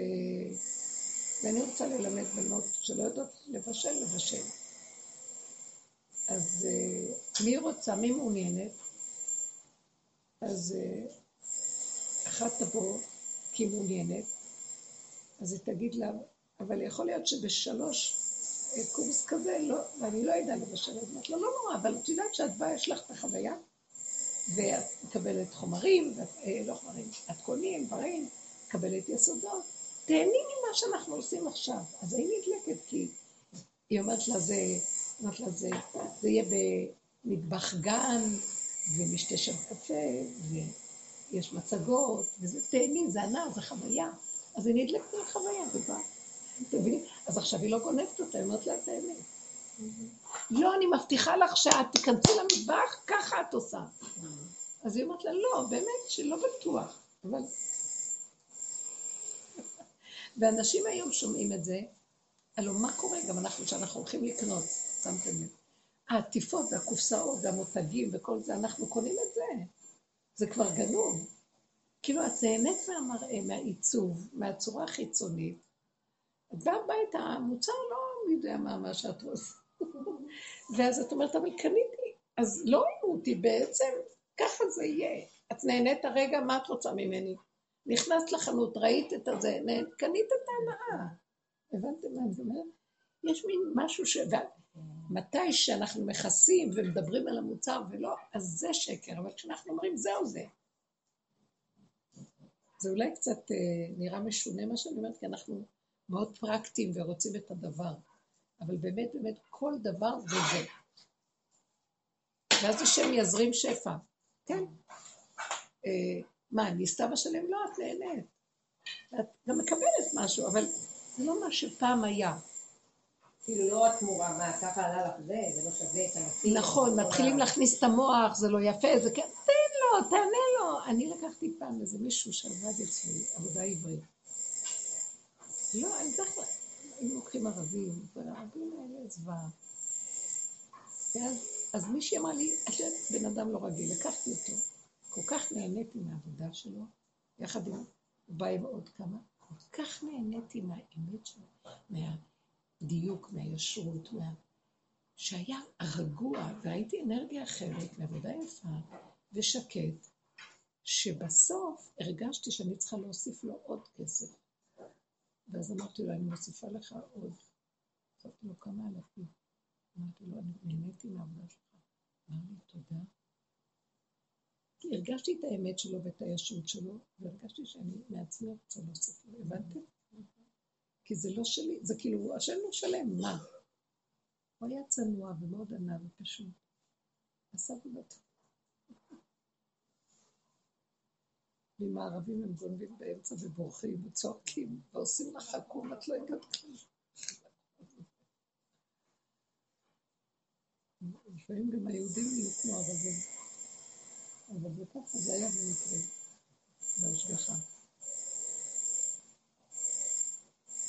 ואני רוצה ללמד בנות שלא יודעות לבשל, לבשל. אז uh, מי רוצה, מי מעוניינת? אז uh, אחת תבוא כי היא מעוניינת, אז היא תגיד לה, אבל יכול להיות שבשלוש קורס כזה, לא, ואני לא אדע לבשל, אז אמרת לה, לא נורא, אבל את יודעת שאת באה, יש לך את החוויה, ואת מקבלת חומרים, ואת, אה, לא חומרים, את קונים, דברים, מקבלת יסודות, תהני ממה שאנחנו עושים עכשיו. אז היא נדלקת, כי היא אומרת לה, זה, אומרת לה, זה, זה יהיה במטבח גן, ונשתה שם קפה, ויש מצגות, וזה תהני, זה ענה, זה חוויה. אז היא נדלקת על חוויה, ובאה. אתם מבינים? אז עכשיו היא לא גונבת אותה, היא אומרת לה את האמת. לא, אני מבטיחה לך שאת תיכנסי למטבח, ככה את עושה. אז היא אומרת לה, לא, באמת שלא בטוח, אבל ואנשים היום שומעים את זה, הלוא מה קורה גם אנחנו, כשאנחנו הולכים לקנות, שמתם לב? העטיפות והקופסאות והמותגים וכל זה, אנחנו קונים את זה. זה כבר גנוב. כאילו, את נהנית מהמראה, מהעיצוב, מהצורה החיצונית. באה הביתה, המוצר לא מי יודע מה, מה שאת עושה. ואז את אומרת, אבל קניתי, אז לא ראינו אותי בעצם, ככה זה יהיה. את נהנית הרגע, מה את רוצה ממני? נכנסת לחנות, ראית את הזה, קנית את ההנאה. הבנתם מה אני אומרת? יש מין משהו ש... מתי שאנחנו מכסים ומדברים על המוצר ולא, אז זה שקר, אבל כשאנחנו אומרים זהו זה. זה אולי קצת אה, נראה משונה מה שאני אומרת, כי אנחנו מאוד פרקטיים ורוצים את הדבר. אבל באמת, באמת, כל דבר זה זה. ואז השם יזרים שפע. כן. אה, מה, אני סתם אשלם? לא, את נהנית. את גם מקבלת משהו, אבל זה לא מה שפעם היה. כאילו לא התמורה, מה, ככה עלה לך זה, זה לא שווה את המסים. נכון, מתחילים להכניס את המוח, זה לא יפה, זה כן, תן לו, תענה לו. אני לקחתי פעם איזה מישהו שעבד אצלי, עבודה עברית. לא, אני כלל, היינו לוקחים ערבים, והערבים האלה זוועה. ואז, אז מישהי אמרה לי, את יודעת, בן אדם לא רגיל, לקחתי אותו. כל כך נהניתי מהעבודה שלו, יחד עם, בא עם עוד כמה, כל כך נהניתי מהאמת שלו, מהדיוק, מהישרות, מה... שהיה רגוע, והייתי אנרגיה אחרת, מעבודה יפה ושקט, שבסוף הרגשתי שאני צריכה להוסיף לו עוד כסף. ואז אמרתי לו, אני מוסיפה לך עוד. אמרתי לו, כמה אלפים? אמרתי לו, אני נהניתי מהעבודה שלך. אמר לי, תודה. הרגשתי את האמת שלו ואת הישות שלו, והרגשתי שאני מעצמי רוצה להוסיף לו, הבנתם? כי זה לא שלי, זה כאילו, השם לא שלם, מה? הוא היה צנוע ומאוד ענה ופשוט. עשה עבודתו. ועם הערבים הם גונבים באמצע ובורחים וצועקים ועושים לך חכום, את לא הגעת כלום. לפעמים גם היהודים נהיו כמו ערבים. אבל זה ככה, זה היה במקרה, בהשגחה.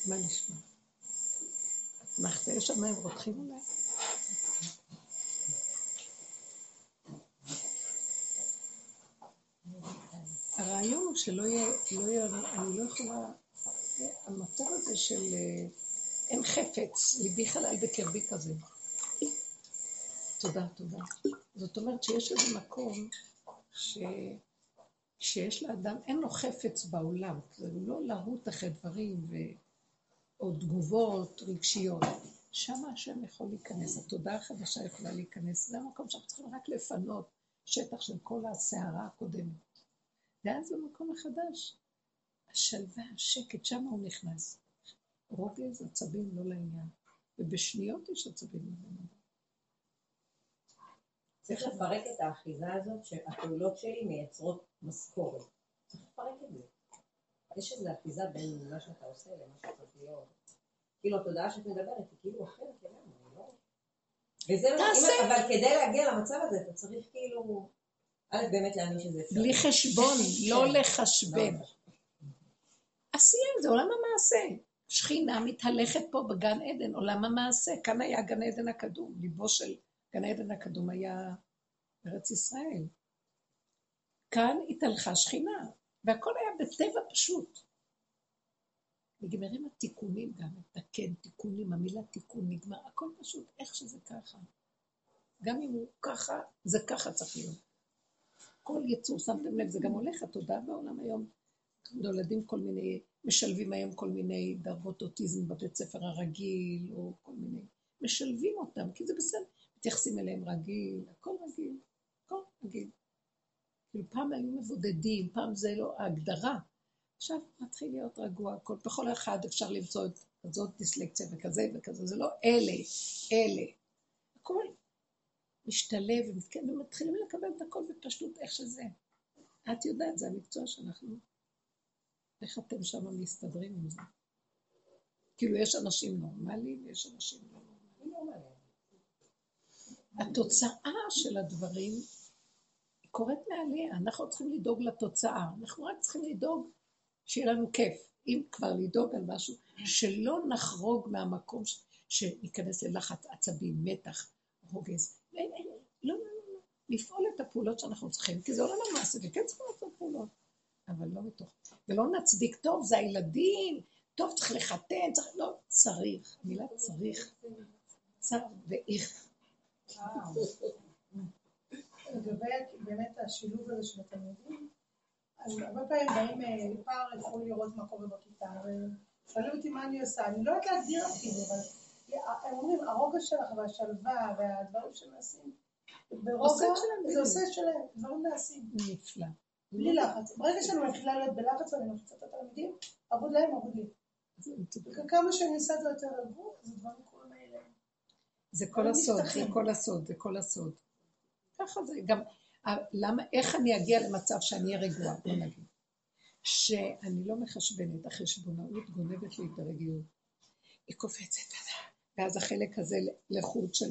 מה נשמע? שם הם רותחים אולי? הרעיון הוא שלא יהיה, לא יהיה, אני לא יכולה, המצב הזה של אה, אין חפץ, ליבי חלל בקרבי כזה. תודה, תודה. זאת אומרת שיש איזה מקום ש... שיש לאדם, אין לו חפץ בעולם, זה לא להוט אחרי דברים ו... או תגובות רגשיות. שם השם יכול להיכנס, התודעה החדשה יכולה להיכנס, זה המקום שאנחנו צריכים רק לפנות שטח של כל הסערה הקודמת. ואז במקום החדש, השלווה, השקט, שם הוא נכנס. רוגז, עצבים לא לעניין, ובשניות יש עצבים לא לעניין. צריך לפרק את האחיזה הזאת שהפעולות שלי מייצרות משכורת. צריך לפרק את זה. יש איזו אחיזה בין מה שאתה עושה למה שצריך להיות. כאילו התודעה שאת מדברת היא כאילו אחרת לגמרי, לא? וזה לא. אבל כדי להגיע למצב הזה אתה צריך כאילו, א' באמת להאמין שזה אפשר. בלי חשבון, לא כן. לחשבן. עשייה זה עולם המעשה. שכינה מתהלכת פה בגן עדן, עולם המעשה. כאן היה גן עדן הקדום, ליבו של גן עדן הקדום היה ארץ ישראל. כאן התהלכה שכינה, והכל היה בטבע פשוט. נגמרים התיקונים גם, לתקן, תיקונים, המילה תיקון נגמר, הכל פשוט, איך שזה ככה. גם אם הוא ככה, זה ככה צריך להיות. כל יצור, שמתם לב, זה גם הולך, התודעה בעולם היום. נולדים כל מיני, משלבים היום כל מיני דרגות אוטיזם בבית ספר הרגיל, או כל מיני, משלבים אותם, כי זה בסדר, מתייחסים אליהם רגיל, הכל רגיל, הכל רגיל. כאילו פעם היו מבודדים, פעם זה לא ההגדרה. עכשיו מתחיל להיות רגוע, הכל, בכל אחד אפשר למצוא את כזאת דיסלקציה וכזה וכזה, זה לא אלה, אלה. הכל משתלב ומתחילים לקבל את הכל בפשטות איך שזה. את יודעת, זה המקצוע שאנחנו... איך אתם שם מסתדרים עם זה? כאילו, יש אנשים נורמליים ויש אנשים לא נורמליים. התוצאה של הדברים קורית מעליה, אנחנו צריכים לדאוג לתוצאה, אנחנו רק צריכים לדאוג שיהיה לנו כיף, אם כבר לדאוג על משהו, שלא נחרוג מהמקום ש... שניכנס ללחץ עצבים, מתח, רוגז. אין, אין, לא, לא, לא, לא. לפעול את הפעולות שאנחנו צריכים, כי זה עולם המעשה, וכן צריכים לעשות פעולות, אבל לא מתוך. ולא נצדיק, טוב, זה הילדים, טוב, צריך לחתן, צריך, לא, צריך, המילה צריך, צר ואיך. לגבי באמת השילוב הזה של התלמידים, אז הרבה פעמים באים אה, פעם יכולים לראות מה קורה בכיתה, ושואלים אותי מה אני עושה, אני לא יודעת להגדיר אפילו, אבל הם אומרים, הרוגע שלך והשלווה והדברים שנעשים, ברוגע, זה עושה את שלהם, דברים נעשים, נפלא. בלי לחץ. ברגע שאני מתחילה להיות בלחץ ואני מפצה את התלמידים, עבוד להם, עבוד לי. וכמה שאני עושה את זה יותר רגוע, אז הדברים קורים מאליהם. זה כל הסוד, זה. כל הסוד, זה כל הסוד. ככה זה גם, למה, איך אני אגיע למצב שאני אהיה רגועה, בוא נגיד. שאני לא מחשבנת, החשבונאות גונבת לי את הרגיעות. היא קופצת, ואז החלק הזה לחוט של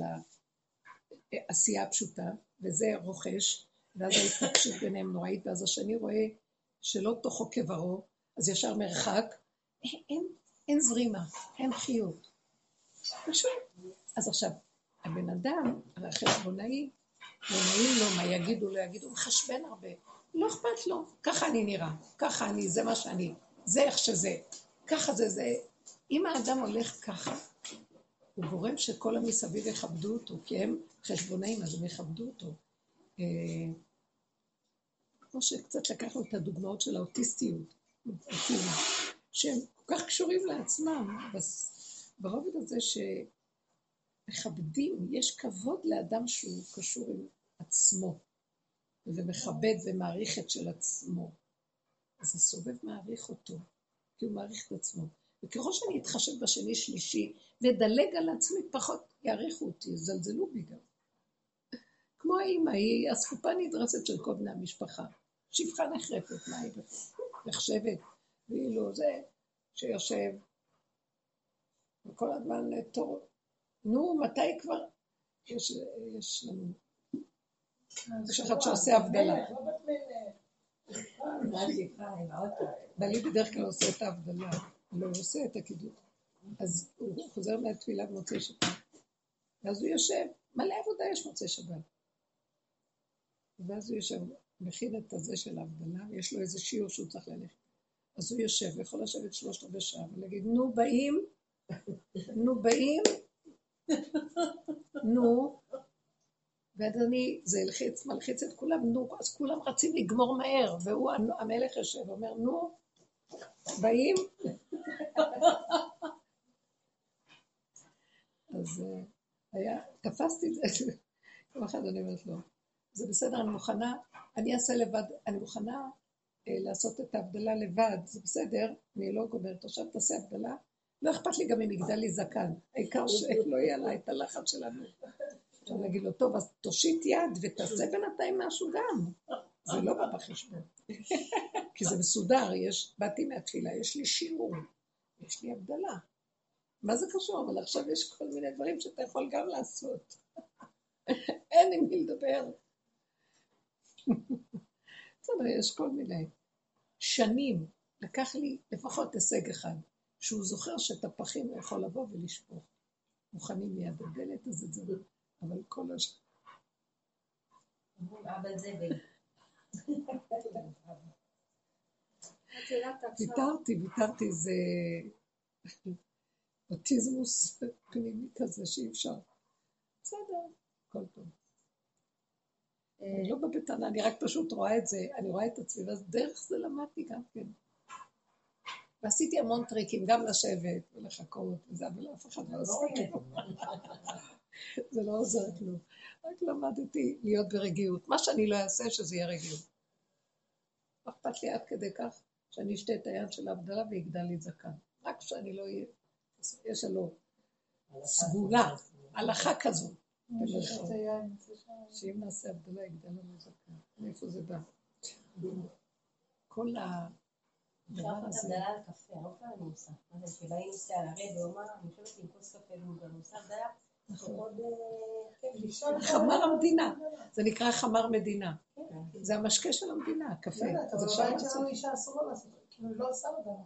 העשייה הפשוטה, וזה רוכש, ואז ההתנגשות ביניהם נוראית, ואז השני רואה שלא תוכו כברו, אז ישר מרחק, אין, אין, זרימה, אין חיות. פשוט. אז עכשיו, הבן אדם, הרי החשבונאי, לא נעים לו, מה יגידו, לא יגידו, מחשבן הרבה. לא אכפת לו, ככה אני נראה, ככה אני, זה מה שאני, זה איך שזה, ככה זה זה. אם האדם הולך ככה, הוא גורם שכל המסביב יכבדו אותו, כי הם חשבונאים, אז הם יכבדו אותו. אה, כמו שקצת לקחנו את הדוגמאות של האוטיסטיות, שהם כל כך קשורים לעצמם, ברובד הזה שמכבדים, יש כבוד לאדם שהוא קשור עם עצמו. ומכבד ומעריך את של עצמו. אז הסובב מעריך אותו, כי הוא מעריך את עצמו. וככל שאני אתחשב בשני שלישי ודלג על עצמי, פחות יעריכו אותי, יזלזלו בי גם. כמו האימא, היא אסקופה נדרסת של כל בני המשפחה. שפחה נחרפת, מה היא נחשבת? ואילו זה שיושב וכל הזמן תור. נו, מתי כבר? יש, יש לנו... יש אחד שעושה הבדלה. בעלי בדרך כלל עושה את ההבדלה, לא עושה את הקידוש. אז הוא חוזר מהתפילה במוצאי שבת. ואז הוא יושב, מלא עבודה יש מוצאי שבת. ואז הוא יושב, מכין את הזה של ההבדלה, ויש לו איזה שיעור שהוא צריך ללכת. אז הוא יושב, ויכול לשבת שלושת רבעי שעה ולהגיד, נו באים, נו באים, נו, ואז אני, זה הלחיץ, מלחיץ את כולם, נו, אז כולם רצים לגמור מהר, והוא, המלך יושב ואומר, נו, באים? אז אה, היה, תפסתי את זה, יום אחד אני אומרת לו, זה בסדר, אני מוכנה, אני אעשה לבד, אני מוכנה אה, לעשות את ההבדלה לבד, זה בסדר, אני לא גומרת, עכשיו תעשה הבדלה, לא אכפת לי גם אם יגדל לי זקן, העיקר שלא יהיה לה את הלחץ שלנו. אפשר להגיד לו, טוב, אז תושיט יד ותעשה בינתיים משהו גם. זה לא בא בחשבון. כי זה מסודר, יש, באתי מהתפילה, יש לי שיעור, יש לי הבדלה. מה זה קשור? אבל עכשיו יש כל מיני דברים שאתה יכול גם לעשות. אין עם מי לדבר. בסדר, יש כל מיני. שנים, לקח לי לפחות הישג אחד, שהוא זוכר שאת הפחים הוא יכול לבוא ולשפוך. מוכנים מיד הדלת, אז את זה, אבל כל השם. אבל זה ויתרתי, ויתרתי, זה אוטיזמוס פנימי כזה שאי אפשר. בסדר, הכל טוב. אני לא בביתנה, אני רק פשוט רואה את זה, אני רואה את עצמי, ואז דרך זה למדתי גם כן. ועשיתי המון טריקים, גם לשבת ולחכות וזה, אבל אף אחד לא עושה כלום. זה לא עוזר כלום. רק למדתי להיות ברגיעות. מה שאני לא אעשה, שזה יהיה רגיעות. לא אכפת לי עד כדי כך שאני אשתה את היד של ההבדלה ויגדל לי זקן. רק שאני לא אהיה, יש לנו סגולה, הלכה כזאת. שאם נעשה הבדלה יגדל לנו זקן. מאיפה זה בא? כל ה... אפשר לעשות הבדלה על קפה, הרבה פעמים אני עושה. זה, שבאים נוסע על הרב ואומר, אני יושבת עם כוס קפה ואני עושה הבדלה. נכון. אה, חמר המדינה, זה נקרא חמר מדינה. כן. זה המשקה של המדינה, הקפה. לא אבל בבית שלנו אישה אסור לו לעשות, כאילו היא לא עושה הבדלה.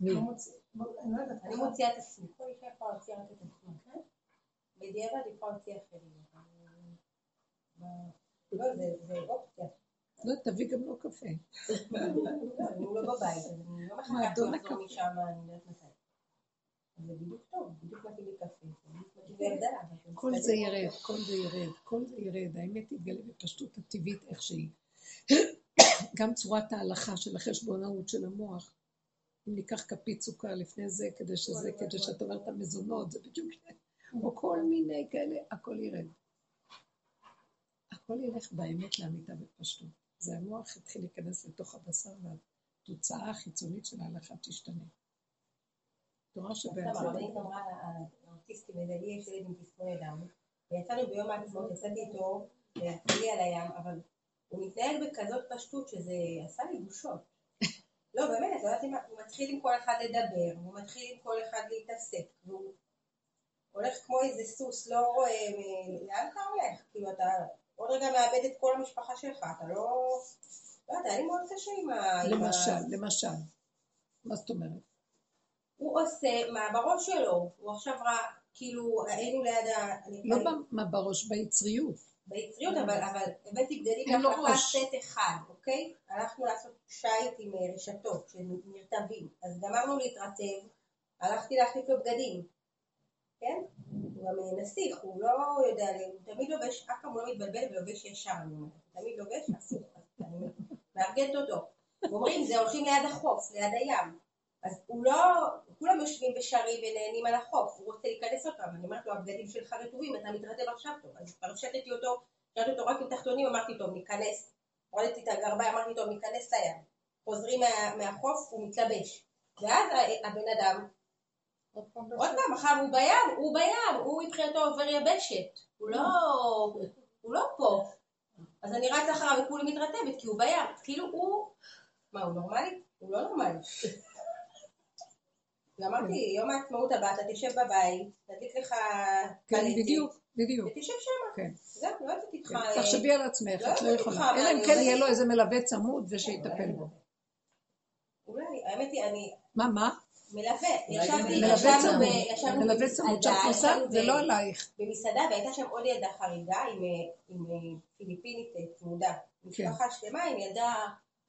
מי? לא לא אני מוציאה את עצמי, כל אישה יכולה להוציא רק את עצמי, כן? בדיעבד היא יכולה להוציא אחרים. לא, זה אופציה. לא, תביא גם לו קפה. הוא לא בבית, אני לא מחכה לחזור משם, אני יודעת מתי. זה בדיוק טוב, בדיוק מתאים לי קפה. כל זה ירד, כל זה ירד, כל זה ירד, האמת תתגלה בפשטות הטבעית איך שהיא. גם צורת ההלכה של החשבונאות של המוח, אם ניקח כפית סוכר לפני זה, כדי שזה, כדי שאת אומרת המזונות, זה בדיוק, או כל מיני כאלה, הכל ירד. הכל ילך באמת לאמיתה בפשטות. זה המוח התחיל להיכנס לתוך הבשר והתוצאה החיצונית של ההלכה תשתנה. תורה שבעצם... הרבנית אמרה על האוטיסטים, לי יש ילד עם תסמונת דם, ויצאנו ביום העצמאות, יצאתי איתו להצביע על הים, אבל הוא מתנהג בכזאת פשטות שזה עשה לי בושות. לא, באמת, לא יודעת אם הוא מתחיל עם כל אחד לדבר, הוא מתחיל עם כל אחד להתעסק, והוא הולך כמו איזה סוס, לא רואה לאן אתה הולך, כאילו אתה עוד רגע מאבד את כל המשפחה שלך, אתה לא... לא יודעת, היה לי מאוד קשה עם ה... למשל, למשל. מה זאת אומרת? הוא עושה מה בראש שלו, הוא עכשיו ראה, כאילו היינו ליד ה... לא מה בראש, ביצריות. ביצריות, אבל הבאתי גדלים ככה סט אחד, אוקיי? הלכנו לעשות שייט עם אה, רשתות שנרטבים, אז גמרנו להתרטב, הלכתי להחליף לו בגדים, כן? הוא גם אה, נסיך, הוא לא יודע, הוא תמיד לובש, אף פעם הוא לא מתבלבל ולובש ישר, אני אומרת, הוא תמיד לובש אסור, אני מארגנת אותו. ואומרים, זה הולכים ליד החוף, ליד הים. אז הוא לא, כולם יושבים בשרי ונהנים על החוף, הוא רוצה להיכנס פעם, אני אומרת לו, הבגדים שלך רטובים, אתה מתרטב עכשיו טוב, אז כבר הפשטתי אותו, הפשטתי אותו רק עם תחתונים, אמרתי, טוב, ניכנס, הורדתי את הגרביים, אמרתי טוב, ניכנס לים. חוזרים מה- מהחוף, הוא מתלבש. ואז הבן אדם, עוד פעם, אחר הוא בים, הוא בים, הוא מבחינתו עובר יבשת. הוא לא, הוא לא פה. אז אני רצה אחריו וכולי מתרטבת, כי הוא בים. כאילו הוא, מה, הוא נורמלי? הוא לא נורמלי. ואמרתי, יום העצמאות הבא, אתה תשב בבית, תדליק לך כן, קלטית, בדיוק, בדיוק. ותשב שמה. כן. זהו, לא יוצאת איתך... כן. תחשבי על עצמך, לא את לא יכולה. אלא אם כן יהיה לו איזה מלווה צמוד ושיטפל בו. אולי, האמת היא, אני מה, מה? מלווה, ישבתי, מלווה ישבנו ישבנו מלווה צמוד שאת נוסעת, ישבנו זה לא עלייך. במסעדה, והייתה שם עוד ילדה חריגה עם, אה, אה, פיליפינית אה, צמודה. כן. משפחה שלמה עם ילדה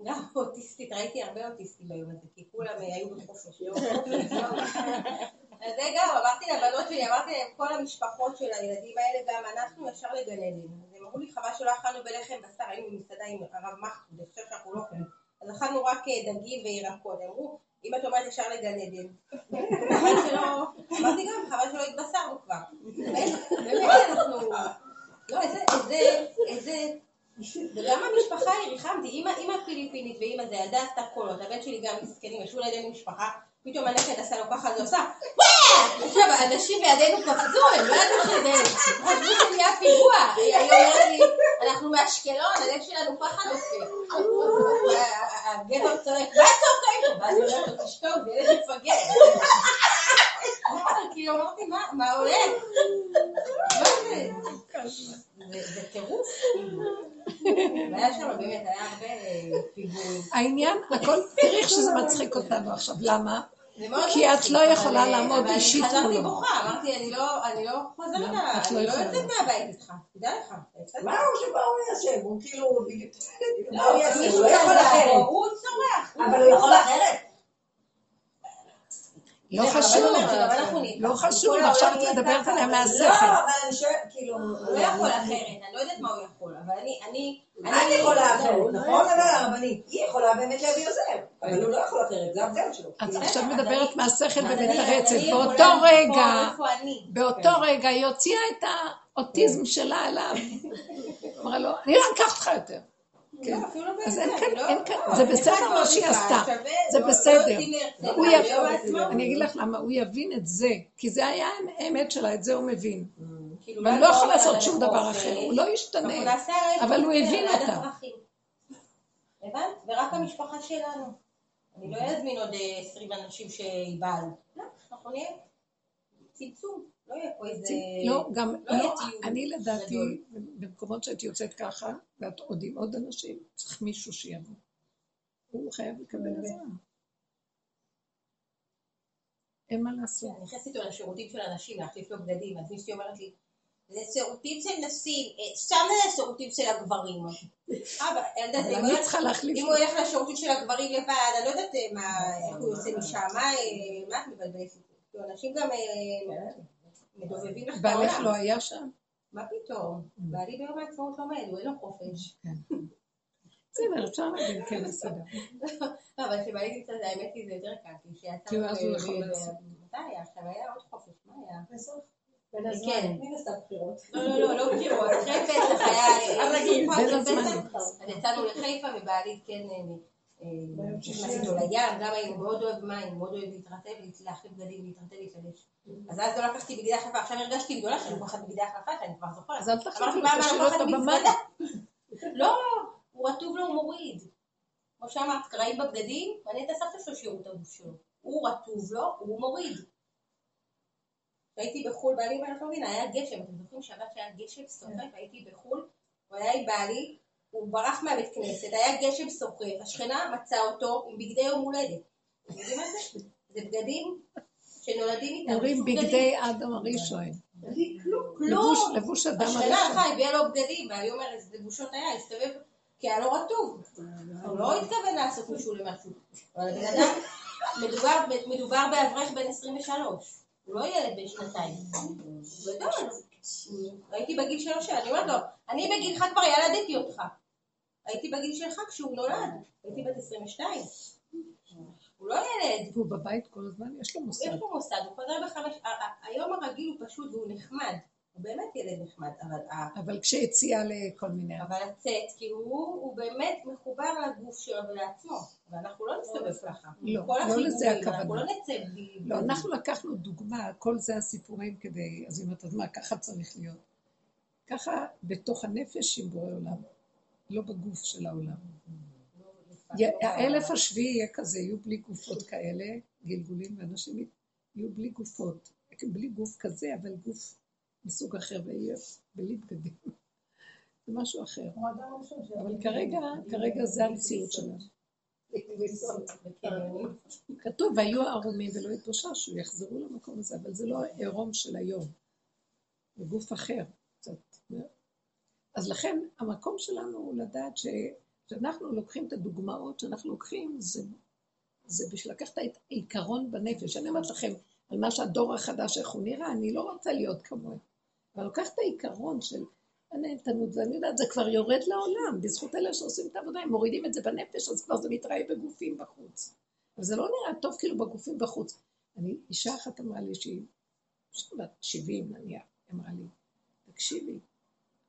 גם אוטיסטית, ראיתי הרבה אוטיסטים ביום הזה, כי כולם היו בחופש. אז זה גם, אמרתי לבנות שלי, אמרתי להם, כל המשפחות של הילדים האלה, גם אנחנו ישר לגן עדן. אז הם אמרו לי, חבל שלא אכלנו בלחם בשר, היינו במסעדה עם הרב מחטוד, אני חושב שאנחנו לא אוכלים. אז אכלנו רק אה, דגים וירקות. אמרו, אם את אומרת ישר לגן עדן. חבל שלא, אמרתי גם, חבל שלא התבשרנו כבר. באמת, אנחנו... לא, איזה... וגם המשפחה היא, ריחמתי, אימא, פיליפינית ואימא זה, ילדה עשתה קולות, הבן שלי גם מסכנים, ישבו לידינו משפחה, פתאום הנכד עשה לו ככה, זה עושה! עכשיו, האנשים לידינו קפצו, הם לא ידעו שזה, חשבו שנהיה פיגוע, היא אומרת לי, אנחנו מאשקלון, הלב שלנו ככה נופל. הגבר צועק, מה צועקים? ואז היא אומרת תשתוק, זה ילד מפגר. כאילו אמרתי, מה, מה זה? טירוף. והיה שם באמת, היה הרבה אה, פיגועים. העניין, הכל, תראי איך שזה מצחיק אותנו עכשיו, למה? כי את לא יכולה אה, לעמוד אבל אישית אני חזרתי מולו. בוכה, אמרתי, אני לא, אני לא חוזרת? את לא אני לא יכולה. יוצאת מהבית איתך, תדע לך. מה הוא שבא הוא יושב? הוא כאילו... לא, הוא לא יכול אחרת. הוא צורח. אבל הוא יכול אחרת. לא חשוב, שגם אנחנו נהיה לא חשוב, עכשיו את מדברת עליה מהשכל. לא, אבל אני שואלת, כאילו... הוא לא יכול אחרת, אני לא יודעת מה הוא יכול, אבל אני, אני, את יכולה אחרת, לא, נכון? אבל הרבנית, היא יכולה באמת להביא עוזר, אבל הוא לא יכול אחרת, זה הבדל שלו. את בסדר, עכשיו מדברת אני- מהשכל אני- ומתרצת. אני באותו רגע, אני. באותו רגע היא הוציאה את האוטיזם שלה עליו. אמרה לו, אני לא אקח אותך יותר. כן. לא, אז אין כאן- לא- אין כאן- לא, זה בסדר מה שהיא עשתה. זה בסדר. אני אגיד לך למה, הוא יבין את זה, כי זה היה האמת שלה, את זה הוא מבין. כאילו, אבל מה לא יכול לעשות שום דבר אה, אחר, הוא לא ישתנה. אבל הוא הבין אותה. הבנת? ורק המשפחה שלנו. אני לא אזמין עוד אה, 20 אנשים שייבהלו. לא, אנחנו נהיה צמצום. לא יהיה פה איזה... לא, גם, לא לא, אני לדעתי. במקומות שאת יוצאת ככה, ואת עוד עם עוד אנשים, צריך מישהו שיבוא. הוא חייב לקבל עזרה. אין מה לעשות. אני נכנסת איתו לשירותים של אנשים, להחליף לו בגדים, אז מישהי אומרת לי, זה שירותים של נשים, אה, שם זה השירותים של הגברים. אבל אני צריכה להחליף אם הוא ילך לשירותים של הגברים לבד, אני לא יודעת אה, מה, איך הוא יוצא משם, מה אה, את מבלבלת אנשים גם אה, מדובבים לך את בעלך העולם. לא היה שם? מה פתאום? בעלי ביום העצמאות לומד, הוא אין לו חופש. בסדר, אפשר להגיד, כן, בסדר. לא, אבל כשבעלי נמצא, האמת היא זה יותר קל, כי כי כשיצאנו... אז הוא יכול לעשות. מתי היה? עכשיו היה עוד חופש, מה היה? בין הזמן. כן. מי נסע בחירות? לא, לא, לא, לא בחירות, אחרי פסח היה... הרגיל, נכון, בין אחרי הזמנים. פסח, אז יצאנו לחיפה ובעלי כן... נכנסתי איתו לים, גם היינו מאוד אוהב מים, מאוד אוהב להתרטב, להחליף בגדים, להתרטב, להתלבש. אז אז לא לקחתי בגדי החלפה, עכשיו הרגשתי גדולה שאני לוקחת בגדי החלפה, שאני כבר זוכרת. אז אל תשאיר לוקחת אותו. מזוודה? לא, הוא רטוב לו, הוא מוריד. כמו שאמרת, קרעים בבגדים, ואני את הסבתא שלו שירו את הגוף שלו. הוא רטוב לו, הוא מוריד. כשהייתי בחו"ל, בעלי ואני לא מבינה, היה גשם, אתם זוכרים שבת שהיה גשם סוחף, הייתי בחו"ל, הוא היה עם בעלי, הוא ברח מהבית כנסת, היה גשם סוחף, השכנה מצאה אותו עם בגדי יום הולדת. אתם יודעים מה זה? זה בגדים שנולדים איתם. אומרים. בגדי אדם הראשון. כלום. לבוש, לבוש אדם השכנה הראשון. הלכה, הביאה לו בגדים, ואני אומרת, לבושות היה, הסתובב, כי היה לו רטוב. הוא לא התכוון לעשות מישהו למשהו. אבל הבן אדם, מדובר, באברך בן 23. הוא לא ילד בן שנתיים. הוא גדול. הייתי בגיל שלו שלה, אני אומרת לו, אני בגילך כבר ילדתי אותך. הייתי בגיל שלך כשהוא נולד, הייתי בת 22. הוא לא ילד. והוא בבית כל הזמן, יש לו מוסד. יש לו מוסד, הוא חוזר בחמש, היום הרגיל הוא פשוט והוא נחמד. הוא באמת ילד נחמד, אבל אבל כשיציאה לכל מיני... אבל לצאת, כי הוא, הוא באמת מחובר לגוף שלו ולעצמו, ואנחנו לא נסתובב ככה. לא, כל לא החיבורים, לזה אנחנו הכוונה. לא נצא בלי... לא, אנחנו לקחנו דוגמה, כל זה הסיפורים כדי, אז אם את יודעת מה, ככה צריך להיות. ככה בתוך הנפש עם בורא עולם, לא בגוף של העולם. האלף השביעי יהיה כזה, יהיו בלי גופות כאלה, גלגולים, ואנשים יהיו בלי גופות. בלי גוף כזה, אבל גוף מסוג אחר, ויהיה בלי בגדים. זה משהו אחר. אבל כרגע, כרגע זה המציאות שלנו. כתוב, והיו ערומים ולא התאוששו, יחזרו למקום הזה, אבל זה לא העירום של היום. זה גוף אחר, קצת. אז לכן, המקום שלנו הוא לדעת. שאנחנו לוקחים את הדוגמאות שאנחנו לוקחים, זה, זה בשביל לקחת את העיקרון בנפש. אני אומרת לכם, על מה שהדור החדש, איך הוא נראה, אני לא רוצה להיות כמוהם. אבל לוקח את העיקרון של הנהנתנות, ואני יודעת, זה כבר יורד לעולם, בזכות אלה שעושים את העבודה, הם מורידים את זה בנפש, אז כבר זה מתראה בגופים בחוץ. אבל זה לא נראה טוב כאילו בגופים בחוץ. אני, אישה אחת אמרה לי שהיא בת 70 נניח, אמרה לי, תקשיבי,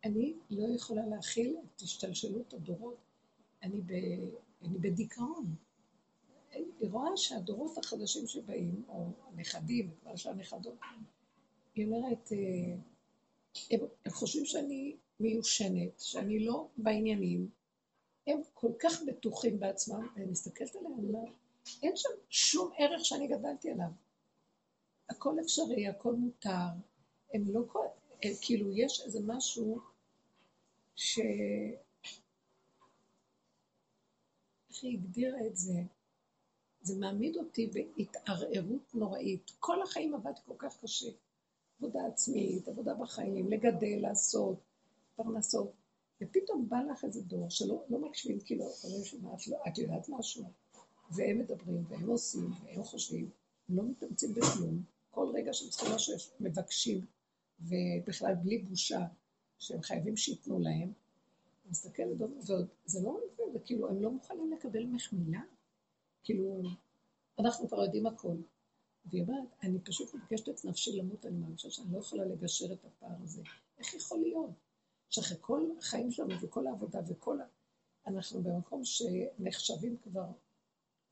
אני לא יכולה להכיל את השתלשלות הדורות, אני, ב, אני בדיכאון. היא רואה שהדורות החדשים שבאים, או הנכדים, כבר שהנכדות, היא אומרת, אה, הם, הם חושבים שאני מיושנת, שאני לא בעניינים, הם כל כך בטוחים בעצמם, ואני מסתכלת עליהם, אני אין שם שום ערך שאני גדלתי עליו. הכל אפשרי, הכל מותר, הם לא כל... הם, כאילו, יש איזה משהו ש... איך היא הגדירה את זה? זה מעמיד אותי בהתערערות נוראית. כל החיים עבדתי כל כך קשה. עבודה עצמית, עבודה בחיים, לגדל, לעשות, פרנסות. ופתאום בא לך איזה דור שלא לא מקשיבים, כאילו, אומרים שמה, את, לא, את יודעת משהו. והם מדברים, והם עושים, והם חושבים, הם לא מתאמצים בכלום. כל רגע שהם צריכים משהו, מבקשים, ובכלל בלי בושה, שהם חייבים שייתנו להם. מסתכלת, ועוד, זה לא זה, זה כאילו, הם לא מוכנים לקבל ממך מילה. כאילו, אנחנו כבר יודעים הכל. והיא אומרת, אני פשוט מבקשת את נפשי למות, אני מרגישה שאני לא יכולה לגשר את הפער הזה. איך יכול להיות? שאחרי כל החיים שלנו וכל העבודה וכל ה... אנחנו במקום שנחשבים כבר,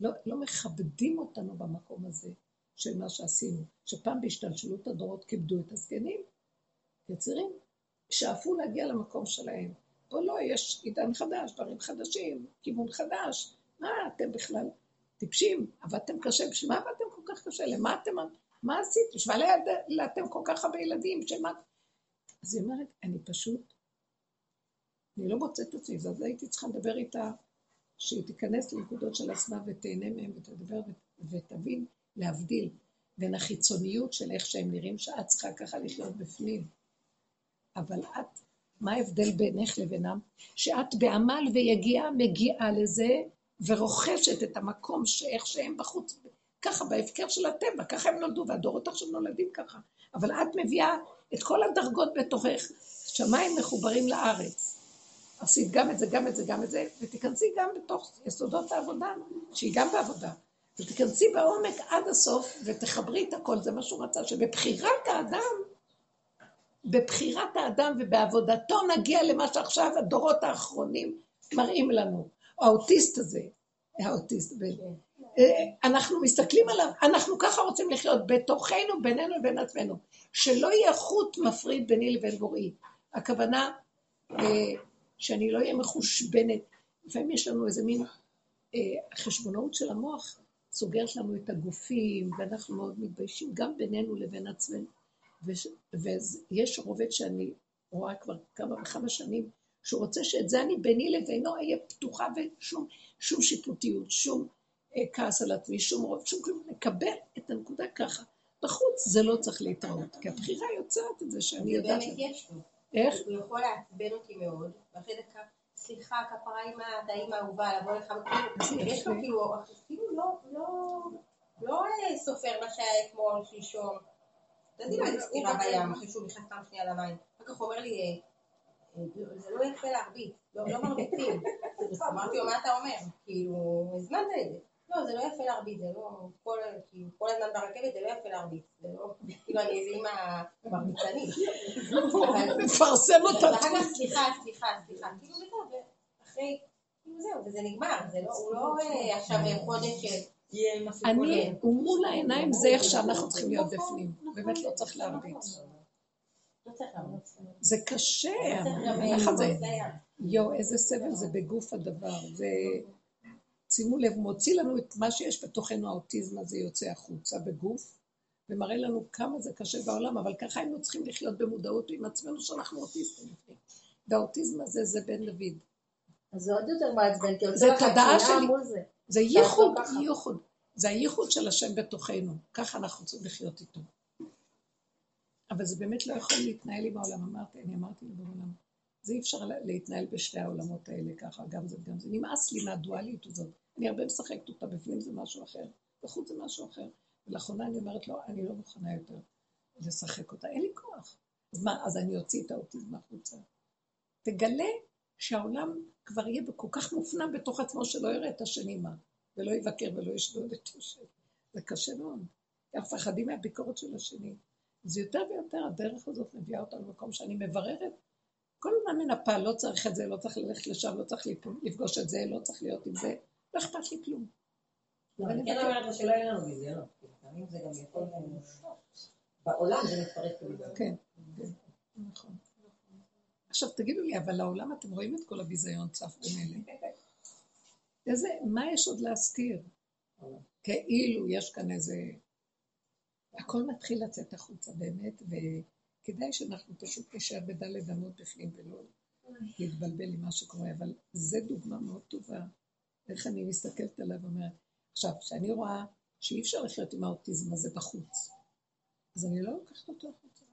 לא, לא מכבדים אותנו במקום הזה של מה שעשינו. שפעם בהשתלשלות הדורות כיבדו את הזקנים, יצרים, שאפו להגיע למקום שלהם. פה לא, יש עידן חדש, דברים חדשים, כיוון חדש. מה, אתם בכלל טיפשים? עבדתם קשה, בשביל מה עבדתם כל כך קשה? למה אתם, מה עשית? בשביל מה ליד- אתם כל כך הרבה ילדים? שמה... אז היא אומרת, אני פשוט, אני לא מוצאת את עצמי, אז הייתי צריכה לדבר איתה, שהיא תיכנס לנקודות של עצמה ותהנה מהן ותדבר ות- ותבין, להבדיל בין החיצוניות של איך שהם נראים, שאת צריכה ככה לחיות בפנים. אבל את, מה ההבדל בינך לבינם? שאת בעמל ויגיעה מגיעה לזה ורוכשת את המקום שאיך שהם בחוץ, ככה בהפקר של הטבע, ככה הם נולדו, והדורות עכשיו נולדים ככה. אבל את מביאה את כל הדרגות בתוכך, שמיים מחוברים לארץ. עשית גם את זה, גם את זה, גם את זה, ותיכנסי גם בתוך יסודות העבודה, שהיא גם בעבודה. ותיכנסי בעומק עד הסוף ותחברי את הכל, זה מה שהוא רצה, שבבחירת האדם, בבחירת האדם ובעבודתו נגיע למה שעכשיו הדורות האחרונים מראים לנו. האוטיסט הזה, האוטיסט, ב- אה, אנחנו מסתכלים עליו, אנחנו ככה רוצים לחיות בתוכנו, בינינו לבין עצמנו, שלא יהיה חוט מפריד ביני לבין בוראי. הכוונה אה, שאני לא אהיה מחושבנת. לפעמים יש לנו איזה מין אה, חשבונאות של המוח, סוגרת לנו את הגופים, ואנחנו מאוד מתביישים גם בינינו לבין עצמנו. ויש רובד שאני רואה כבר כמה וכמה שנים, שהוא רוצה שאת זה אני ביני לבינו אהיה פתוחה ושום שום שיפוטיות, שום אה, כעס על עצמי, שום רוב, שום כלום, לקבל את הנקודה ככה. בחוץ זה לא צריך להתראות, כי הבחירה יוצרת את זה שאני זה יודעת... באמת יש לו. איך? הוא יכול לעצבן אותי מאוד, ואחרי דקה, סליחה, כפרה את האימא האהובה, לבוא לך, כאילו, יש לו כאילו, כאילו לא, לא, לא אה, סופר מה שהיה אתמול, שלשום. נתתי לו איזה סטירה בים, אחרי שהוא נכנס פעם שנייה למים. אחר כך הוא אומר לי, אה, אה, זה לא יפה להרביץ, לא לא מרביצים. אמרתי לו, מה אתה אומר? כאילו, הזמנת את זה. לא, זה לא יפה להרביץ, זה לא... כל, כאילו, הזמן ברכבת זה לא יפה להרביץ. זה לא... כאילו, אני איזה אימא מרביצנית. מפרסם אותה. ואחר כך, סליחה, סליחה, סליחה. כאילו, וזהו, ואחרי... כאילו זהו, וזה נגמר. זה לא... הוא לא אה, עכשיו חודש אני, הוא מול העיניים, זה איך שאנחנו צריכים להיות בפנים. באמת לא צריך להרביץ. לא צריך להרביץ. זה קשה, לא צריך גם, אה, ככה זה, לסייע. יואו, איזה סבל זה בגוף הדבר. זה, שימו לב, מוציא לנו את מה שיש בתוכנו, האוטיזם הזה יוצא החוצה בגוף, ומראה לנו כמה זה קשה בעולם, אבל ככה היינו צריכים לחיות במודעות עם עצמנו שאנחנו אוטיסטים. והאוטיזם הזה זה בן דוד. אז זה עוד יותר מעצבן, כי זה יוצא לך תודעה שלי. מול זה. זה ייחוד. ייחוד. זה הייחוד של השם בתוכנו. ככה אנחנו צריכים לחיות איתו. אבל זה באמת לא יכול להתנהל עם העולם. אמרתי, אני אמרתי לו בעולם, זה אי אפשר לה- להתנהל בשתי העולמות האלה ככה, גם זה וגם זה. נמאס לי מהדואליות הזאת. אני הרבה משחקת אותה, בפנים זה משהו אחר, בחוץ זה משהו אחר. ולאחרונה אני אומרת לו, אני לא מוכנה יותר לשחק אותה, אין לי כוח. אז מה, אז אני אוציא את האוטיזם החוצה. תגלה שהעולם כבר יהיה כל כך מופנם בתוך עצמו שלא יראה את השני מה, ולא יבקר ולא ישדוד את השני. זה קשה מאוד. אנחנו מפחדים מהביקורת של השני. זה יותר ויותר, הדרך הזאת מביאה אותנו למקום שאני מבררת. כל הזמן מנפה, לא צריך את זה, לא צריך ללכת לשם, לא צריך לפגוש את זה, לא צריך להיות עם זה, לא אכפת לי כלום. לא, אני כן אומרת לך שלא יהיה לנו ביזיונות. כי לפעמים זה גם יכול... בעולם זה מתפרק. כן, כן, נכון. עכשיו תגידו לי, אבל לעולם אתם רואים את כל הביזיון צף במילא. איזה, מה יש עוד להסתיר? כאילו יש כאן איזה... הכל מתחיל לצאת החוצה באמת, וכדאי שאנחנו פשוט נשאר בדלת אמות בפנים ולא להתבלבל עם מה שקורה, אבל זו דוגמה מאוד טובה, איך אני מסתכלת עליו ואומרת, עכשיו, כשאני רואה שאי אפשר לחיות עם האוטיזם הזה בחוץ, אז אני לא לוקחת אותו החוצה.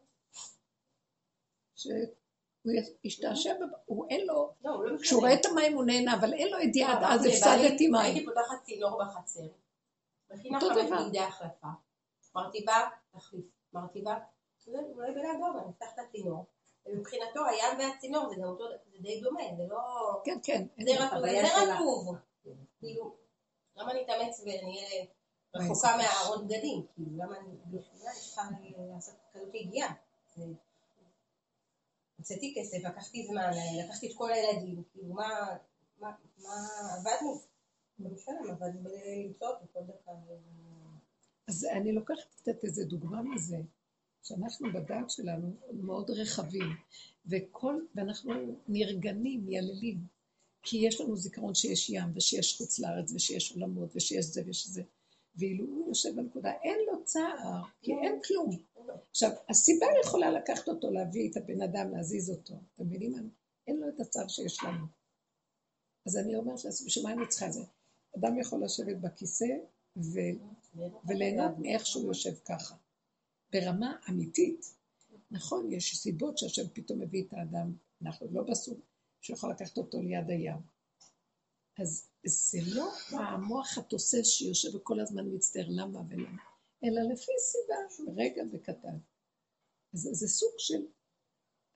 שהוא ישתעשע, הוא אין לו, לא, הוא לא כשהוא רואה את המים הוא נהנה, אבל אין לו ידיעה, אז הפסדתי מים. הייתי פותחת צינור בחצר. מכינה חמש. בגדי החלפה. אמרתי בה, תחליף. אמרתי בה, זה אולי אדום, אני אפתח את הצינור. ומבחינתו היד והצינור זה גם אותו, זה די דומה, זה לא... כן, כן. זה. רטוב. כאילו, למה אני אתאמץ וואי, רחוקה מהארון בגדים? כאילו, למה אני בכלל צריכה לעשות כזאת הגיעה? הוצאתי כסף, לקחתי זמן, לקחתי את כל הילדים, כאילו, מה, מה, מה, עבדנו. בירושלים, עבדנו בלמצוא אותו כל דקה. אז אני לוקחת קצת איזה דוגמה מזה, שאנחנו בדעת שלנו מאוד רחבים, וכל, ואנחנו נרגנים, מייללים, כי יש לנו זיכרון שיש ים, ושיש חוץ לארץ, ושיש עולמות, ושיש זה ויש זה, ואילו הוא יושב בנקודה, אין לו צער, כי אין כלום. עכשיו, הסיבה יכולה לקחת אותו, להביא את הבן אדם, להזיז אותו, אתם מבינים מה? אין לו את הצער שיש לנו. אז אני אומרת לעצמי, בשביל מה אני צריכה זה? אדם יכול לשבת בכיסא ו... וליהנות מאיך שהוא יושב ככה. ברמה אמיתית, נכון, יש סיבות שהשם פתאום מביא את האדם, אנחנו לא בסוג שיכול לקחת אותו ליד הים. אז זה לא המוח התוסס שיושב וכל הזמן מצטער למה ולמה, אלא לפי סיבה, רגע וקטן. אז זה סוג של,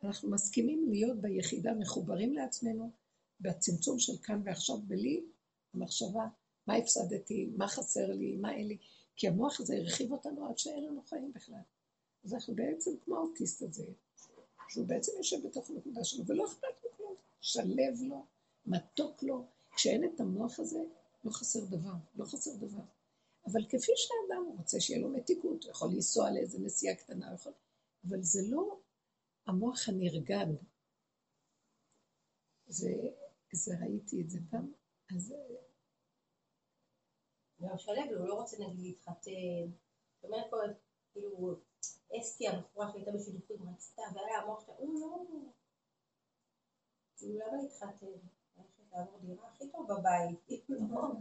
אנחנו מסכימים להיות ביחידה מחוברים לעצמנו, בצמצום של כאן ועכשיו, בלי המחשבה מה הפסדתי, מה חסר לי, מה אין לי, כי המוח הזה הרחיב אותנו עד שאין לנו חיים בכלל. אז אנחנו בעצם כמו האוטיסט הזה, שהוא בעצם יושב בתוך הנקודה שלו, ולא אכפת לו כלום, שלב לו, מתוק לו. כשאין את המוח הזה, לא חסר דבר, לא חסר דבר. אבל כפי שהאדם רוצה שיהיה לו מתיקות, הוא יכול לנסוע לאיזה נסיעה קטנה, יכול... אבל זה לא המוח הנרגד. זה, זה ראיתי את זה פעם, אז גם שלו, הוא לא רוצה נגיד להתחתן. זאת אומרת פה, כאילו, אסתי הבחורה שהייתה בשידוכים רצתה, והיה המוח שלה, הוא לא... כאילו, למה להתחתן? לעבור דירה הכי טוב בבית. לא.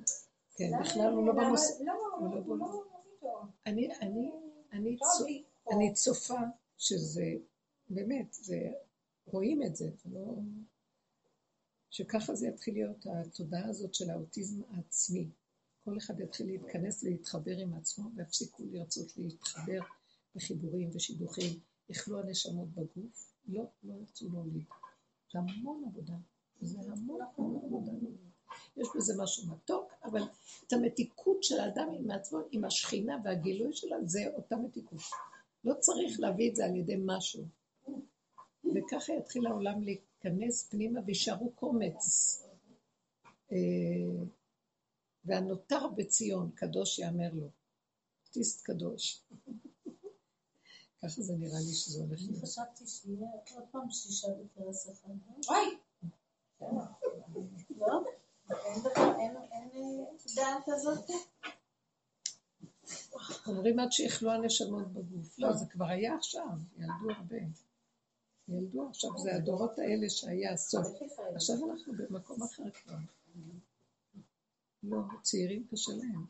כן, בכלל הוא לא למה- במוס... לא, לא לא. אני, צופה שזה, באמת, רואים את זה, זה לא... שככה זה יתחיל להיות, התודעה הזאת של האוטיזם העצמי. כל אחד יתחיל להתכנס ולהתחבר עם עצמו, ויפסיקו לרצות להתחבר בחיבורים ושידוכים. יכלו הנשמות בגוף, לא, לא ירצו להוליד. זה המון עבודה, זה המון המון. יש בזה משהו מתוק, אבל את המתיקות של האדם עם עצמו, עם השכינה והגילוי שלה, זה אותה מתיקות. לא צריך להביא את זה על ידי משהו. וככה יתחיל העולם להיכנס פנימה וישארו קומץ. אה, והנותר בציון, קדוש יאמר לו. אוטיסט קדוש. ככה זה נראה לי שזה הולך להיות. אני חשבתי שיהיה עוד פעם שישה בפרס אחד. וואי! אומרים עד שיכלו הנשמות בגוף. לא, זה כבר היה עכשיו, ילדו הרבה. ילדו עכשיו, זה הדורות האלה שהיה הסוף. עכשיו אנחנו במקום אחר כבר. לא, צעירים קשה להם.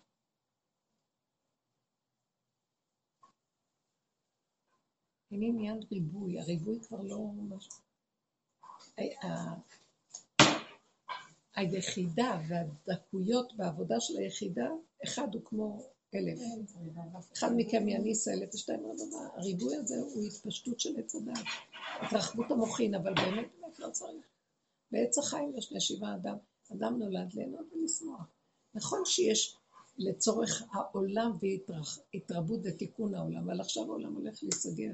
אין עניין ריבוי, הריבוי כבר לא. היחידה והדקויות בעבודה של היחידה, אחד הוא כמו אלף. אחד מכם יניס אלף ושתיים רבבה. הריבוי הזה הוא התפשטות של עץ הדת, התרחבות המוחין, אבל באמת באמת לא צריך. בעץ החיים יש נשיבה אדם. אדם נולד ליהנות ולשמוח. נכון שיש לצורך העולם והתרבות ותיקון העולם, אבל עכשיו העולם הולך להיסגר.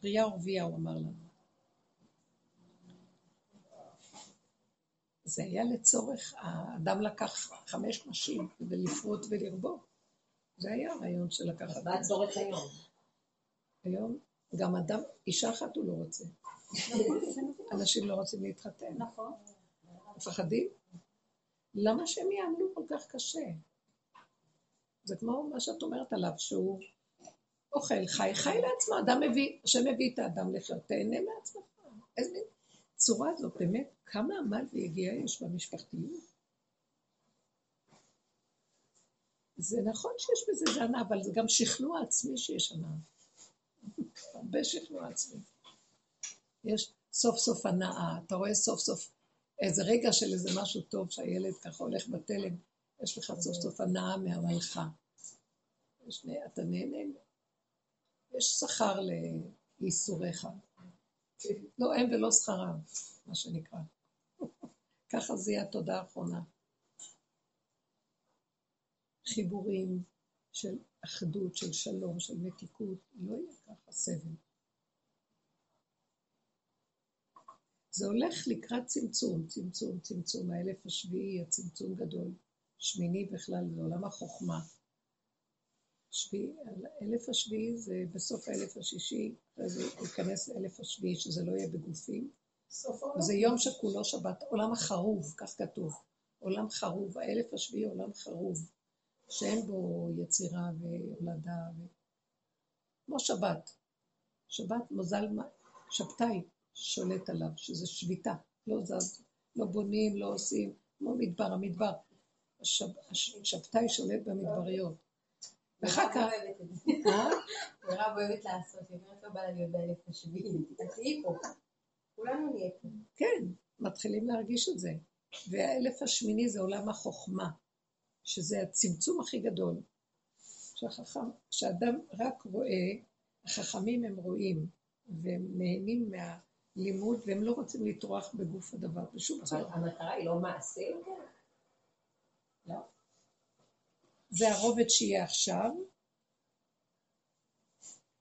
פרייה ורבייה, הוא אמר לנו. זה היה לצורך, האדם לקח חמש נשים כדי לפרוט ולרבות. זה היה הרעיון של לקחת. מה הצורך היום? היום גם אדם, אישה אחת הוא לא רוצה. אנשים לא רוצים להתחתן. נכון. מפחדים? למה שהם יעמלו כל כך קשה? זה כמו מה שאת אומרת עליו, שהוא אוכל, חי, חי לעצמו, אדם מביא, השם מביא את האדם לחיות, תהנה מעצמך. איזה מין צורה זאת, באמת, כמה עמל ויגיעה יש במשפחתיות. זה נכון שיש בזה זנה, אבל זה גם שכנוע עצמי שיש הנאה. הרבה שכנוע עצמי. יש סוף סוף הנאה, אתה רואה סוף סוף איזה רגע של איזה משהו טוב שהילד ככה הולך בתלם, יש לך סוף סוף הנאה מהמלכה. אתה נהנה, יש שכר לייסוריך. לא הם ולא שכרם, מה שנקרא. ככה זה יהיה התודה האחרונה. חיבורים של אחדות, של שלום, של מתיקות, לא יהיה ככה סבל. זה הולך לקראת צמצום, צמצום, צמצום. האלף השביעי, הצמצום גדול. שמיני בכלל, זה עולם החוכמה. שביעי, האלף השביעי זה בסוף האלף השישי, זה ייכנס לאלף השביעי, שזה לא יהיה בגופים. זה יום שכולו שבת, עולם החרוב, כך כתוב. עולם חרוב, האלף השביעי עולם חרוב, שאין בו יצירה והולדה. ו... כמו שבת. שבת מזל, שבתאי, שולט עליו, שזה שביתה, לא זז, לא בונים, לא עושים, כמו מדבר, המדבר. השבתאי שולט במדבריות. ואחר כך... מירב אוהבת לעשות, היא אומרת לא בא לה להיות באלף השביעי, תהיי פה, כולנו נהיה פה. כן, מתחילים להרגיש את זה. והאלף השמיני זה עולם החוכמה, שזה הצמצום הכי גדול. שהחכם, שאדם רק רואה, החכמים הם רואים, והם נהנים מה... לימוד, והם לא רוצים לטרוח בגוף הדבר בשום צורה. אבל המטרה היא לא מעשה יותר? לא. זה הרובד שיהיה עכשיו,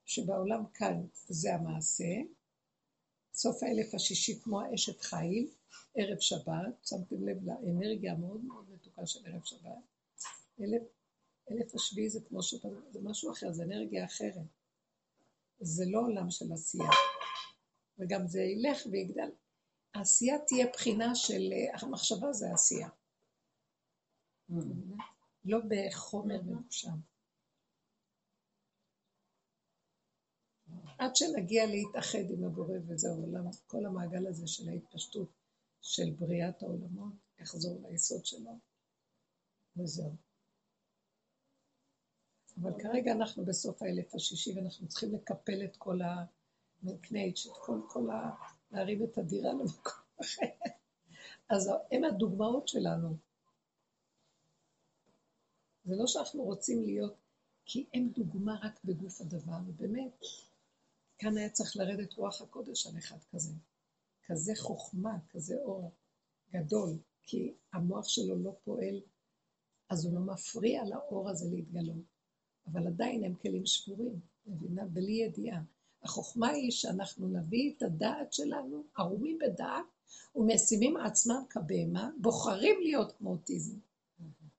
שבעולם כאן זה המעשה. סוף האלף השישי כמו האשת חיל, ערב שבת, שמתם לב לאנרגיה המאוד מאוד מתוקה של ערב שבת. אלף, אלף השביעי זה כמו שאתה, זה משהו אחר, זה אנרגיה אחרת. זה לא עולם של עשייה. וגם זה ילך ויגדל. העשייה תהיה בחינה של, אה, המחשבה זה העשייה. Mm. לא בחומר מבושם. עד שנגיע להתאחד עם הבורא וזהו, למה כל המעגל הזה של ההתפשטות של בריאת העולמות יחזור ליסוד שלו, וזהו. אבל כרגע אנחנו בסוף האלף השישי ואנחנו צריכים לקפל את כל ה... נקנה את כל, כל ה... להרים את הדירה למקום אחר. אז הם הדוגמאות שלנו. זה לא שאנחנו רוצים להיות, כי הם דוגמה רק בגוף הדבר, ובאמת, כאן היה צריך לרדת רוח הקודש על אחד כזה. כזה חוכמה, כזה אור גדול, כי המוח שלו לא פועל, אז הוא לא מפריע לאור הזה להתגלות. אבל עדיין הם כלים שבורים, מבינה? בלי ידיעה. החוכמה היא שאנחנו נביא את הדעת שלנו, ערומים בדעת, ומשימים עצמם כבהמה, בוחרים להיות כמו אוטיזם.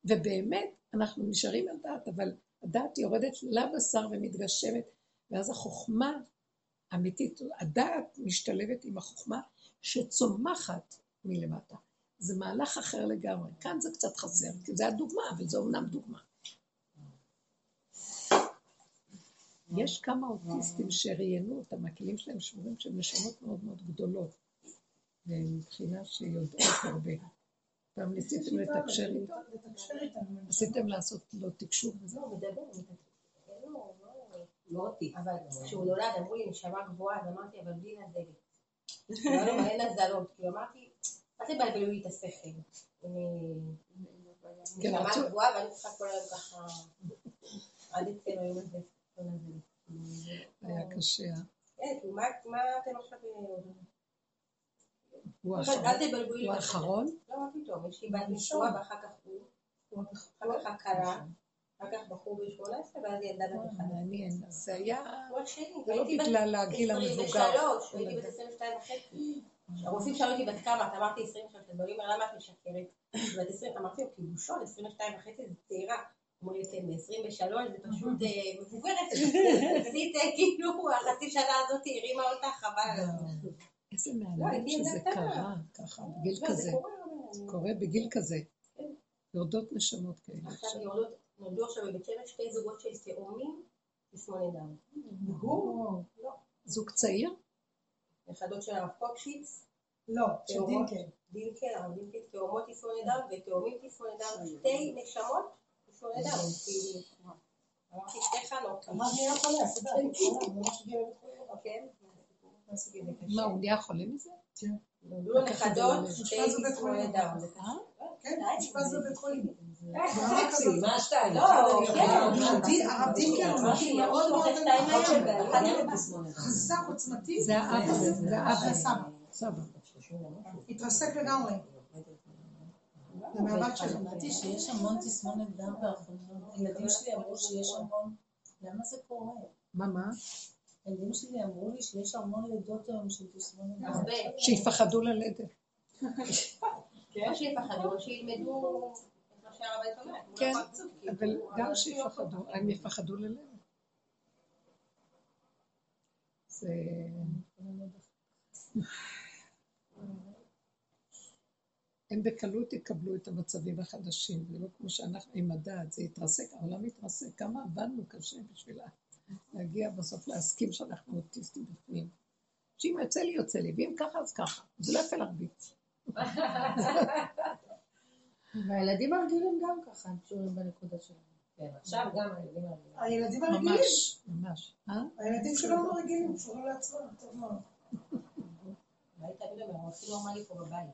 ובאמת, אנחנו נשארים על דעת, אבל הדעת יורדת לבשר ומתגשמת, ואז החוכמה אמיתית, הדעת משתלבת עם החוכמה שצומחת מלמטה. זה מהלך אחר לגמרי. כאן זה קצת חסר, כי זה הדוגמה, אבל זה אומנם דוגמה. יש כמה אוטיסטים שראיינו אותם, הכלים שלהם שבורים שהם נשמות מאוד מאוד גדולות, מבחינה שיודעות הרבה. פעם ניסיתם לתקשר איתו? עשיתם לעשות לו תקשור וזהו? לא, מדבר, לא אותי. אבל כשהוא נולד אמרו לי נשמה גבוהה, אז אמרתי, אבל בלי נזלת. אין נזלות. כי אמרתי, אל תבלבלו לי את השכל. נשמה גבוהה, ואני צריכה כל היום ככה, עד אצל היום הזה. היה קשה. אה? כן, מה אתם עכשיו... הוא האחרון? לא, מה פתאום, יש לי בת נשואה ואחר כך הוא, אחר כך הכלה, אחר כך בחור בן 18 ואז ילדה בת. מעניין, זה היה, זה לא בגלל הגיל המבוגר. 23, הייתי בת 22 וחצי. הרופאים שאלו אותי בת כמה, את אמרתי 23, אז אומרים למה את משקרת? בת 20, אמרתי לו, בושון, 22 וחצי זה צעירה. אמרו לי, כן, ב-23 זה פשוט אה, מבוגרת. עשית כאילו, החצי שנה הזאת הרימה אותך, חבל. איזה מעניין שזה קרה ככה, בגיל כזה. זה קורה בגיל כזה. כן. יורדות נשמות כאלה. עכשיו נולדו עכשיו בבית שמש שתי זוגות של תאומים תסמונת דאון. לא. זוג צעיר? נכדות של הרב קוקשיץ. לא, של דינקל. דינקל, הרב דינקל, תאומות תסמונת דאון ותאומים תסמונת דאון. שתי נשמות תסמונת. כאילו, אמרתי שתי חנות. אמרתי, נהיה חולה, את יודעת, כן. מה, הוא נהיה חולה מזה? כן. נכדות. כן, אושפז בבית חולים. מה השתיים? לא, הרב דינקל הוא משהו מאוד מאוד חזק עוצמתי. זה האבא, זה האבא. סבא. סבא. התרסק לגמרי. זה מהבת שלו. שמעתי שיש המון תסמונת דם באחרונה. הילדים שלי אמרו שיש המון... למה זה קורה? מה, מה? הילדים שלי אמרו לי שיש המון לידות היום של תסמונת דם. הרבה. שיפחדו ללדת. או שיפחדו, או שילמדו את מה שהרבנית אומרת. כן, אבל גם שיפחדו, הם יפחדו ללדת. זה... הם בקלות יקבלו את המצבים החדשים, זה לא כמו שאנחנו עם הדעת, זה יתרסק, העולם יתרסק, כמה עבדנו קשה בשביל להגיע בסוף להסכים שאנחנו אוטיסטים בפנים. שאם יוצא לי, יוצא לי, ואם ככה, אז ככה. זה לא יפה להרביץ. והילדים הרגילים גם ככה, הם קשורים בנקודה שלהם. כן, עכשיו גם הילדים הרגילים. הילדים הרגילים. ממש, ממש. אה? הילדים שלנו רגילים, קשורים לעצמם, טוב מאוד. אולי תגיד להם, הם עושים נורמלי פה בבית.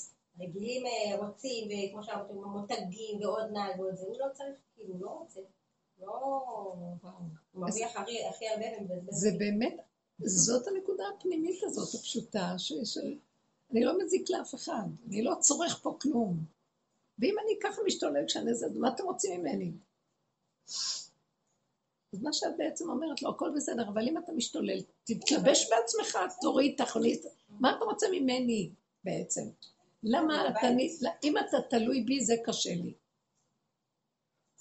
רגילים אה, רוצים, וכמו שאמרתם, מותגים ועוד נהג ועוד זה, הוא לא צריך, כאילו, לא רוצה. לא... הוא מרוויח הכי הרבה ומבזבז. זה באמת, זאת הנקודה הפנימית הזאת, הפשוטה, של... אני לא מזיק לאף אחד, אני לא צורך פה כלום. ואם אני ככה משתולל כשאני זה, מה אתם רוצים ממני? אז מה שאת בעצם אומרת לו, הכל בסדר, אבל אם אתה משתולל, תתלבש בעצמך, תוריד, תכניס, מה אתה רוצה ממני בעצם? למה אתה, אם אתה תלוי בי, זה קשה לי.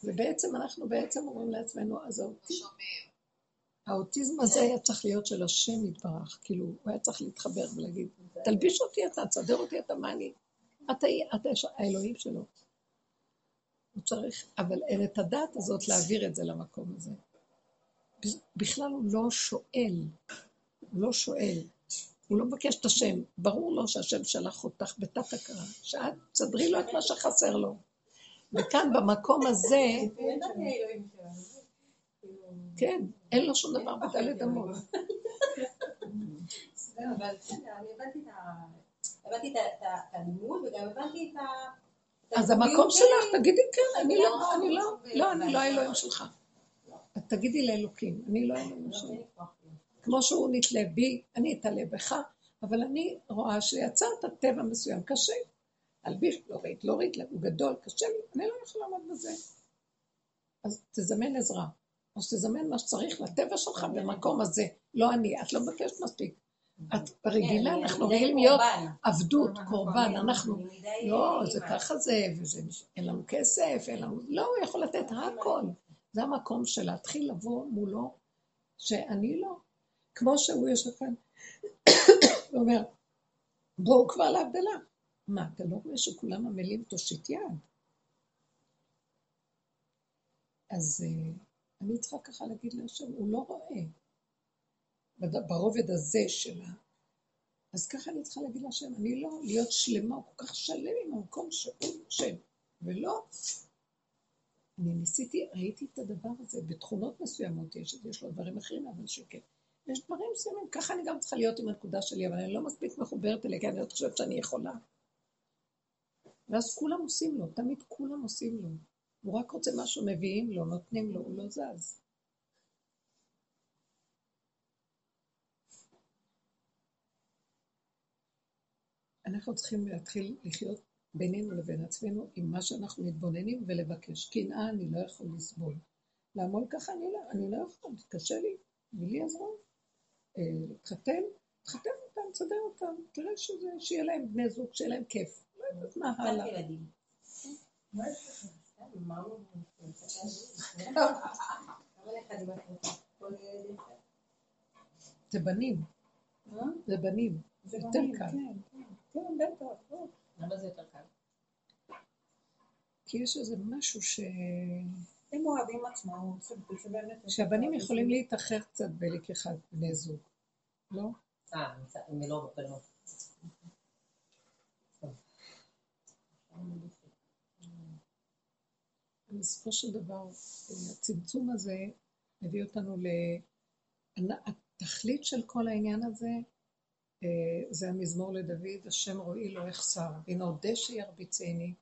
ובעצם אנחנו בעצם אומרים לעצמנו, אז האוטיזם, האוטיזם הזה היה צריך להיות של השם יתברך, כאילו, הוא היה צריך להתחבר ולהגיד, תלביש אותי אתה, תסדר אותי אתה, מה אני? אתה, אתה האלוהים שלו. הוא צריך, אבל אין את הדעת הזאת להעביר את זה למקום הזה. בכלל הוא לא שואל, הוא לא שואל, הוא לא מבקש את השם. ברור לו שהשם שלח אותך בתת הכרה, שאת תסדרי לו את מה שחסר לו. וכאן במקום הזה, כן, אין לו שום דבר בדלת אמות. אבל בסדר, אני הבנתי את הלימוד וגם הבנתי את ה... אז המקום. שלך, תגידי כן, אני לא, אני לא, לא, אני לא האלוהים שלך. תגידי לאלוקים, אני לא האלוהים לא, שלך. כמו שהוא נתלה בי, אני אתעלה בך, אבל אני רואה שיצרת טבע מסוים קשה. להלביש, להוריד, להוריד, הוא גדול, קשה לי, אני לא יכולה לעמוד בזה. אז תזמן עזרה, או שתזמן מה שצריך לטבע שלך במקום הזה. לא אני, את לא מבקשת מספיק. את רגילה, כן, אנחנו רגילים להיות קורבן. עבדות, קורבן, אנחנו, לא. זה ככה זה, אין לנו כסף, אין לנו, לא, הוא יכול לתת הכל. זה המקום של להתחיל לבוא מולו, שאני לא. כמו שהוא יושב כאן, הוא אומר, בואו כבר להבדלה. מה, אתה לא רואה שכולם עמלים תושיט יד? אז uh, אני צריכה ככה להגיד להשם, הוא לא רואה. בד- ברובד הזה שלה. אז ככה אני צריכה להגיד להשם, אני לא להיות שלמה, הוא כל כך שלם עם המקום שהוא של, ולא. אני ניסיתי, ראיתי את הדבר הזה, בתכונות מסוימות יש, יש לו דברים אחרים, אבל שכן. יש דברים מסוימים, ככה אני גם צריכה להיות עם הנקודה שלי, אבל אני לא מספיק מחוברת אליה, כי אני לא חושבת שאני יכולה. ואז כולם עושים לו, תמיד כולם עושים לו. הוא רק רוצה משהו, מביאים לו, נותנים לו, הוא לא זז. אנחנו צריכים להתחיל לחיות בינינו לבין עצמנו עם מה שאנחנו מתבוננים ולבקש. קנאה אני לא יכול לסבול. לעמול ככה אני לא, אני לא יכול, קשה לי, ולי עזרו. להתחתן, תחתן אותם, תסדר אותם, תראה שזה, שיהיה להם בני זוג, שיהיה להם כיף. לא יודעת מה הלאה. זה בנים? זה בנים, זה יותר קל. כן, כן, כן, בטח. לא. למה זה יותר קל? כי יש איזה משהו ש... הם אוהבים עצמאות. שהבנים יכולים להתאחר קצת בלקיחת בני זוג, לא? אה, הם לא בנות. בסופו של דבר, הצמצום הזה מביא אותנו ל... התכלית של כל העניין הזה אה, זה המזמור לדוד, השם רואי לא אחסר, הנה אודה שירביצני,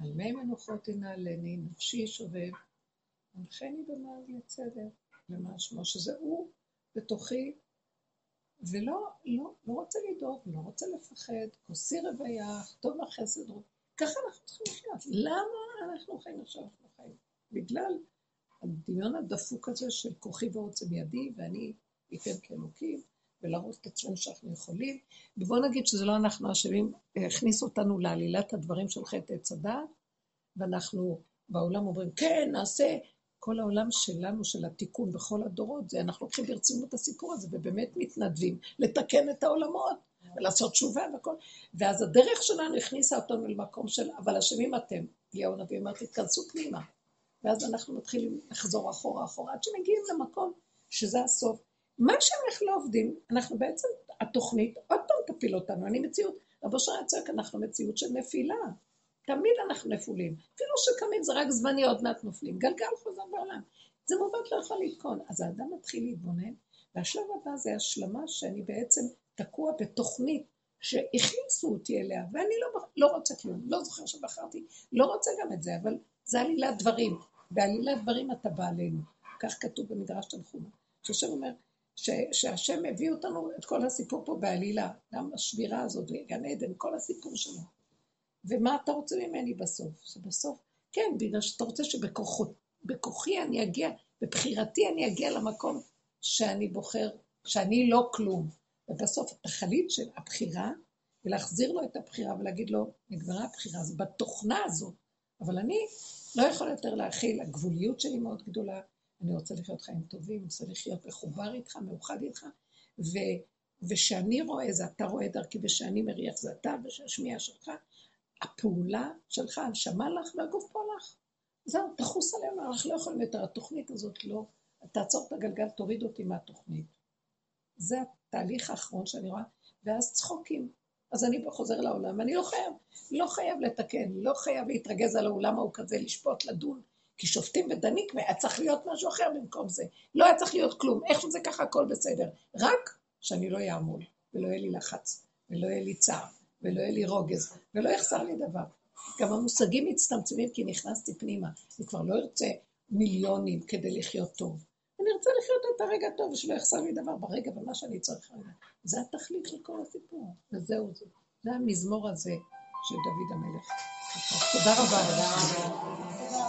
על מי מנוחות ינעלני, נפשי שובב, הנחני במעל לצדק, למען שמו, שזה הוא בתוכי, ולא לא, לא רוצה לדאוג, לא רוצה לפחד, כוסי רווייך, טוב לך חסד רוב. ככה אנחנו צריכים לחיות. למה אנחנו חיים עכשיו אנחנו חיים? בגלל הדמיון הדפוק הזה של כוחי ועוצם ידי, ואני אתן כאלוקים, ולהראות את עצמנו שאנחנו יכולים. ובואו נגיד שזה לא אנחנו אשמים, הכניסו אותנו לעלילת הדברים של חטא עץ הדעת, ואנחנו בעולם אומרים, כן, נעשה. כל העולם שלנו, של התיקון בכל הדורות, זה אנחנו לוקחים ברצינות את הסיפור הזה, ובאמת מתנדבים לתקן את העולמות, ולעשות תשובה והכל. ואז הדרך שלנו הכניסה אותנו למקום של, אבל אשמים אתם. אליהו הנביא אומר, תתכנסו פנימה. ואז אנחנו מתחילים לחזור אחורה אחורה, עד שמגיעים למקום שזה הסוף. מה איך לא עובדים, אנחנו בעצם, התוכנית עוד פעם תפיל אותנו, אני מציאות, רבו שרה צועק, אנחנו מציאות של נפילה. תמיד אנחנו נפולים. אפילו שקמים זה רק זמני, עוד מעט נופלים. גלגל חוזר בעולם. זה מעוות לא יכול לתקון. אז האדם מתחיל להתבונן, והשלב הבא זה השלמה שאני בעצם תקוע בתוכנית שהכניסו אותי אליה, ואני לא, לא רוצה כלום, לא זוכר שבחרתי, לא רוצה גם את זה, אבל זה עלילת דברים. בעלילת דברים אתה בא עלינו. כך כתוב במדרש תנחומה. שהשם אומר, ש, שהשם הביא אותנו את כל הסיפור פה בעלילה, גם השבירה הזאת, גן עדן, כל הסיפור שלו. ומה אתה רוצה ממני בסוף? שבסוף, כן, בגלל שאתה רוצה שבכוחי אני אגיע, בבחירתי אני אגיע למקום שאני בוחר, שאני לא כלום. ובסוף התכלית של הבחירה, ולהחזיר לו את הבחירה ולהגיד לו, נגמרה הבחירה, זה בתוכנה הזאת. אבל אני לא יכולה יותר להכיל, הגבוליות שלי מאוד גדולה, אני רוצה לחיות חיים טובים, רוצה לחיות מחובר איתך, מאוחד איתך, ו, ושאני רואה זה אתה רואה דרכי, ושאני מריח זה אתה, ושהשמיעה שלך, הפעולה שלך, הנשמה לך והגוף פה לך. זהו, תחוס עלינו, אנחנו לא יכולים יותר, התוכנית הזאת לא, תעצור את הגלגל, תוריד אותי מהתוכנית. זה התהליך האחרון שאני רואה, ואז צחוקים. אז אני חוזר לעולם, אני לא חייב, לא חייב לתקן, לא חייב להתרגז על העולם ההוא כזה, לשפוט, לדון, כי שופטים ודנים, היה צריך להיות משהו אחר במקום זה. לא היה צריך להיות כלום, איך שזה ככה הכל בסדר. רק שאני לא אעמול, ולא יהיה לי לחץ, ולא יהיה לי צער, ולא יהיה לי רוגז, ולא יחסר לי דבר. גם המושגים מצטמצמים כי נכנסתי פנימה, אני כבר לא ארצה מיליונים כדי לחיות טוב. אני ארצה לחיות את הרגע הטוב, שלא יחסר לי דבר ברגע, ומה שאני צריך רגע. זה התכלית של כל הסיפור, וזהו זה. זה המזמור הזה של דוד המלך. תודה רבה.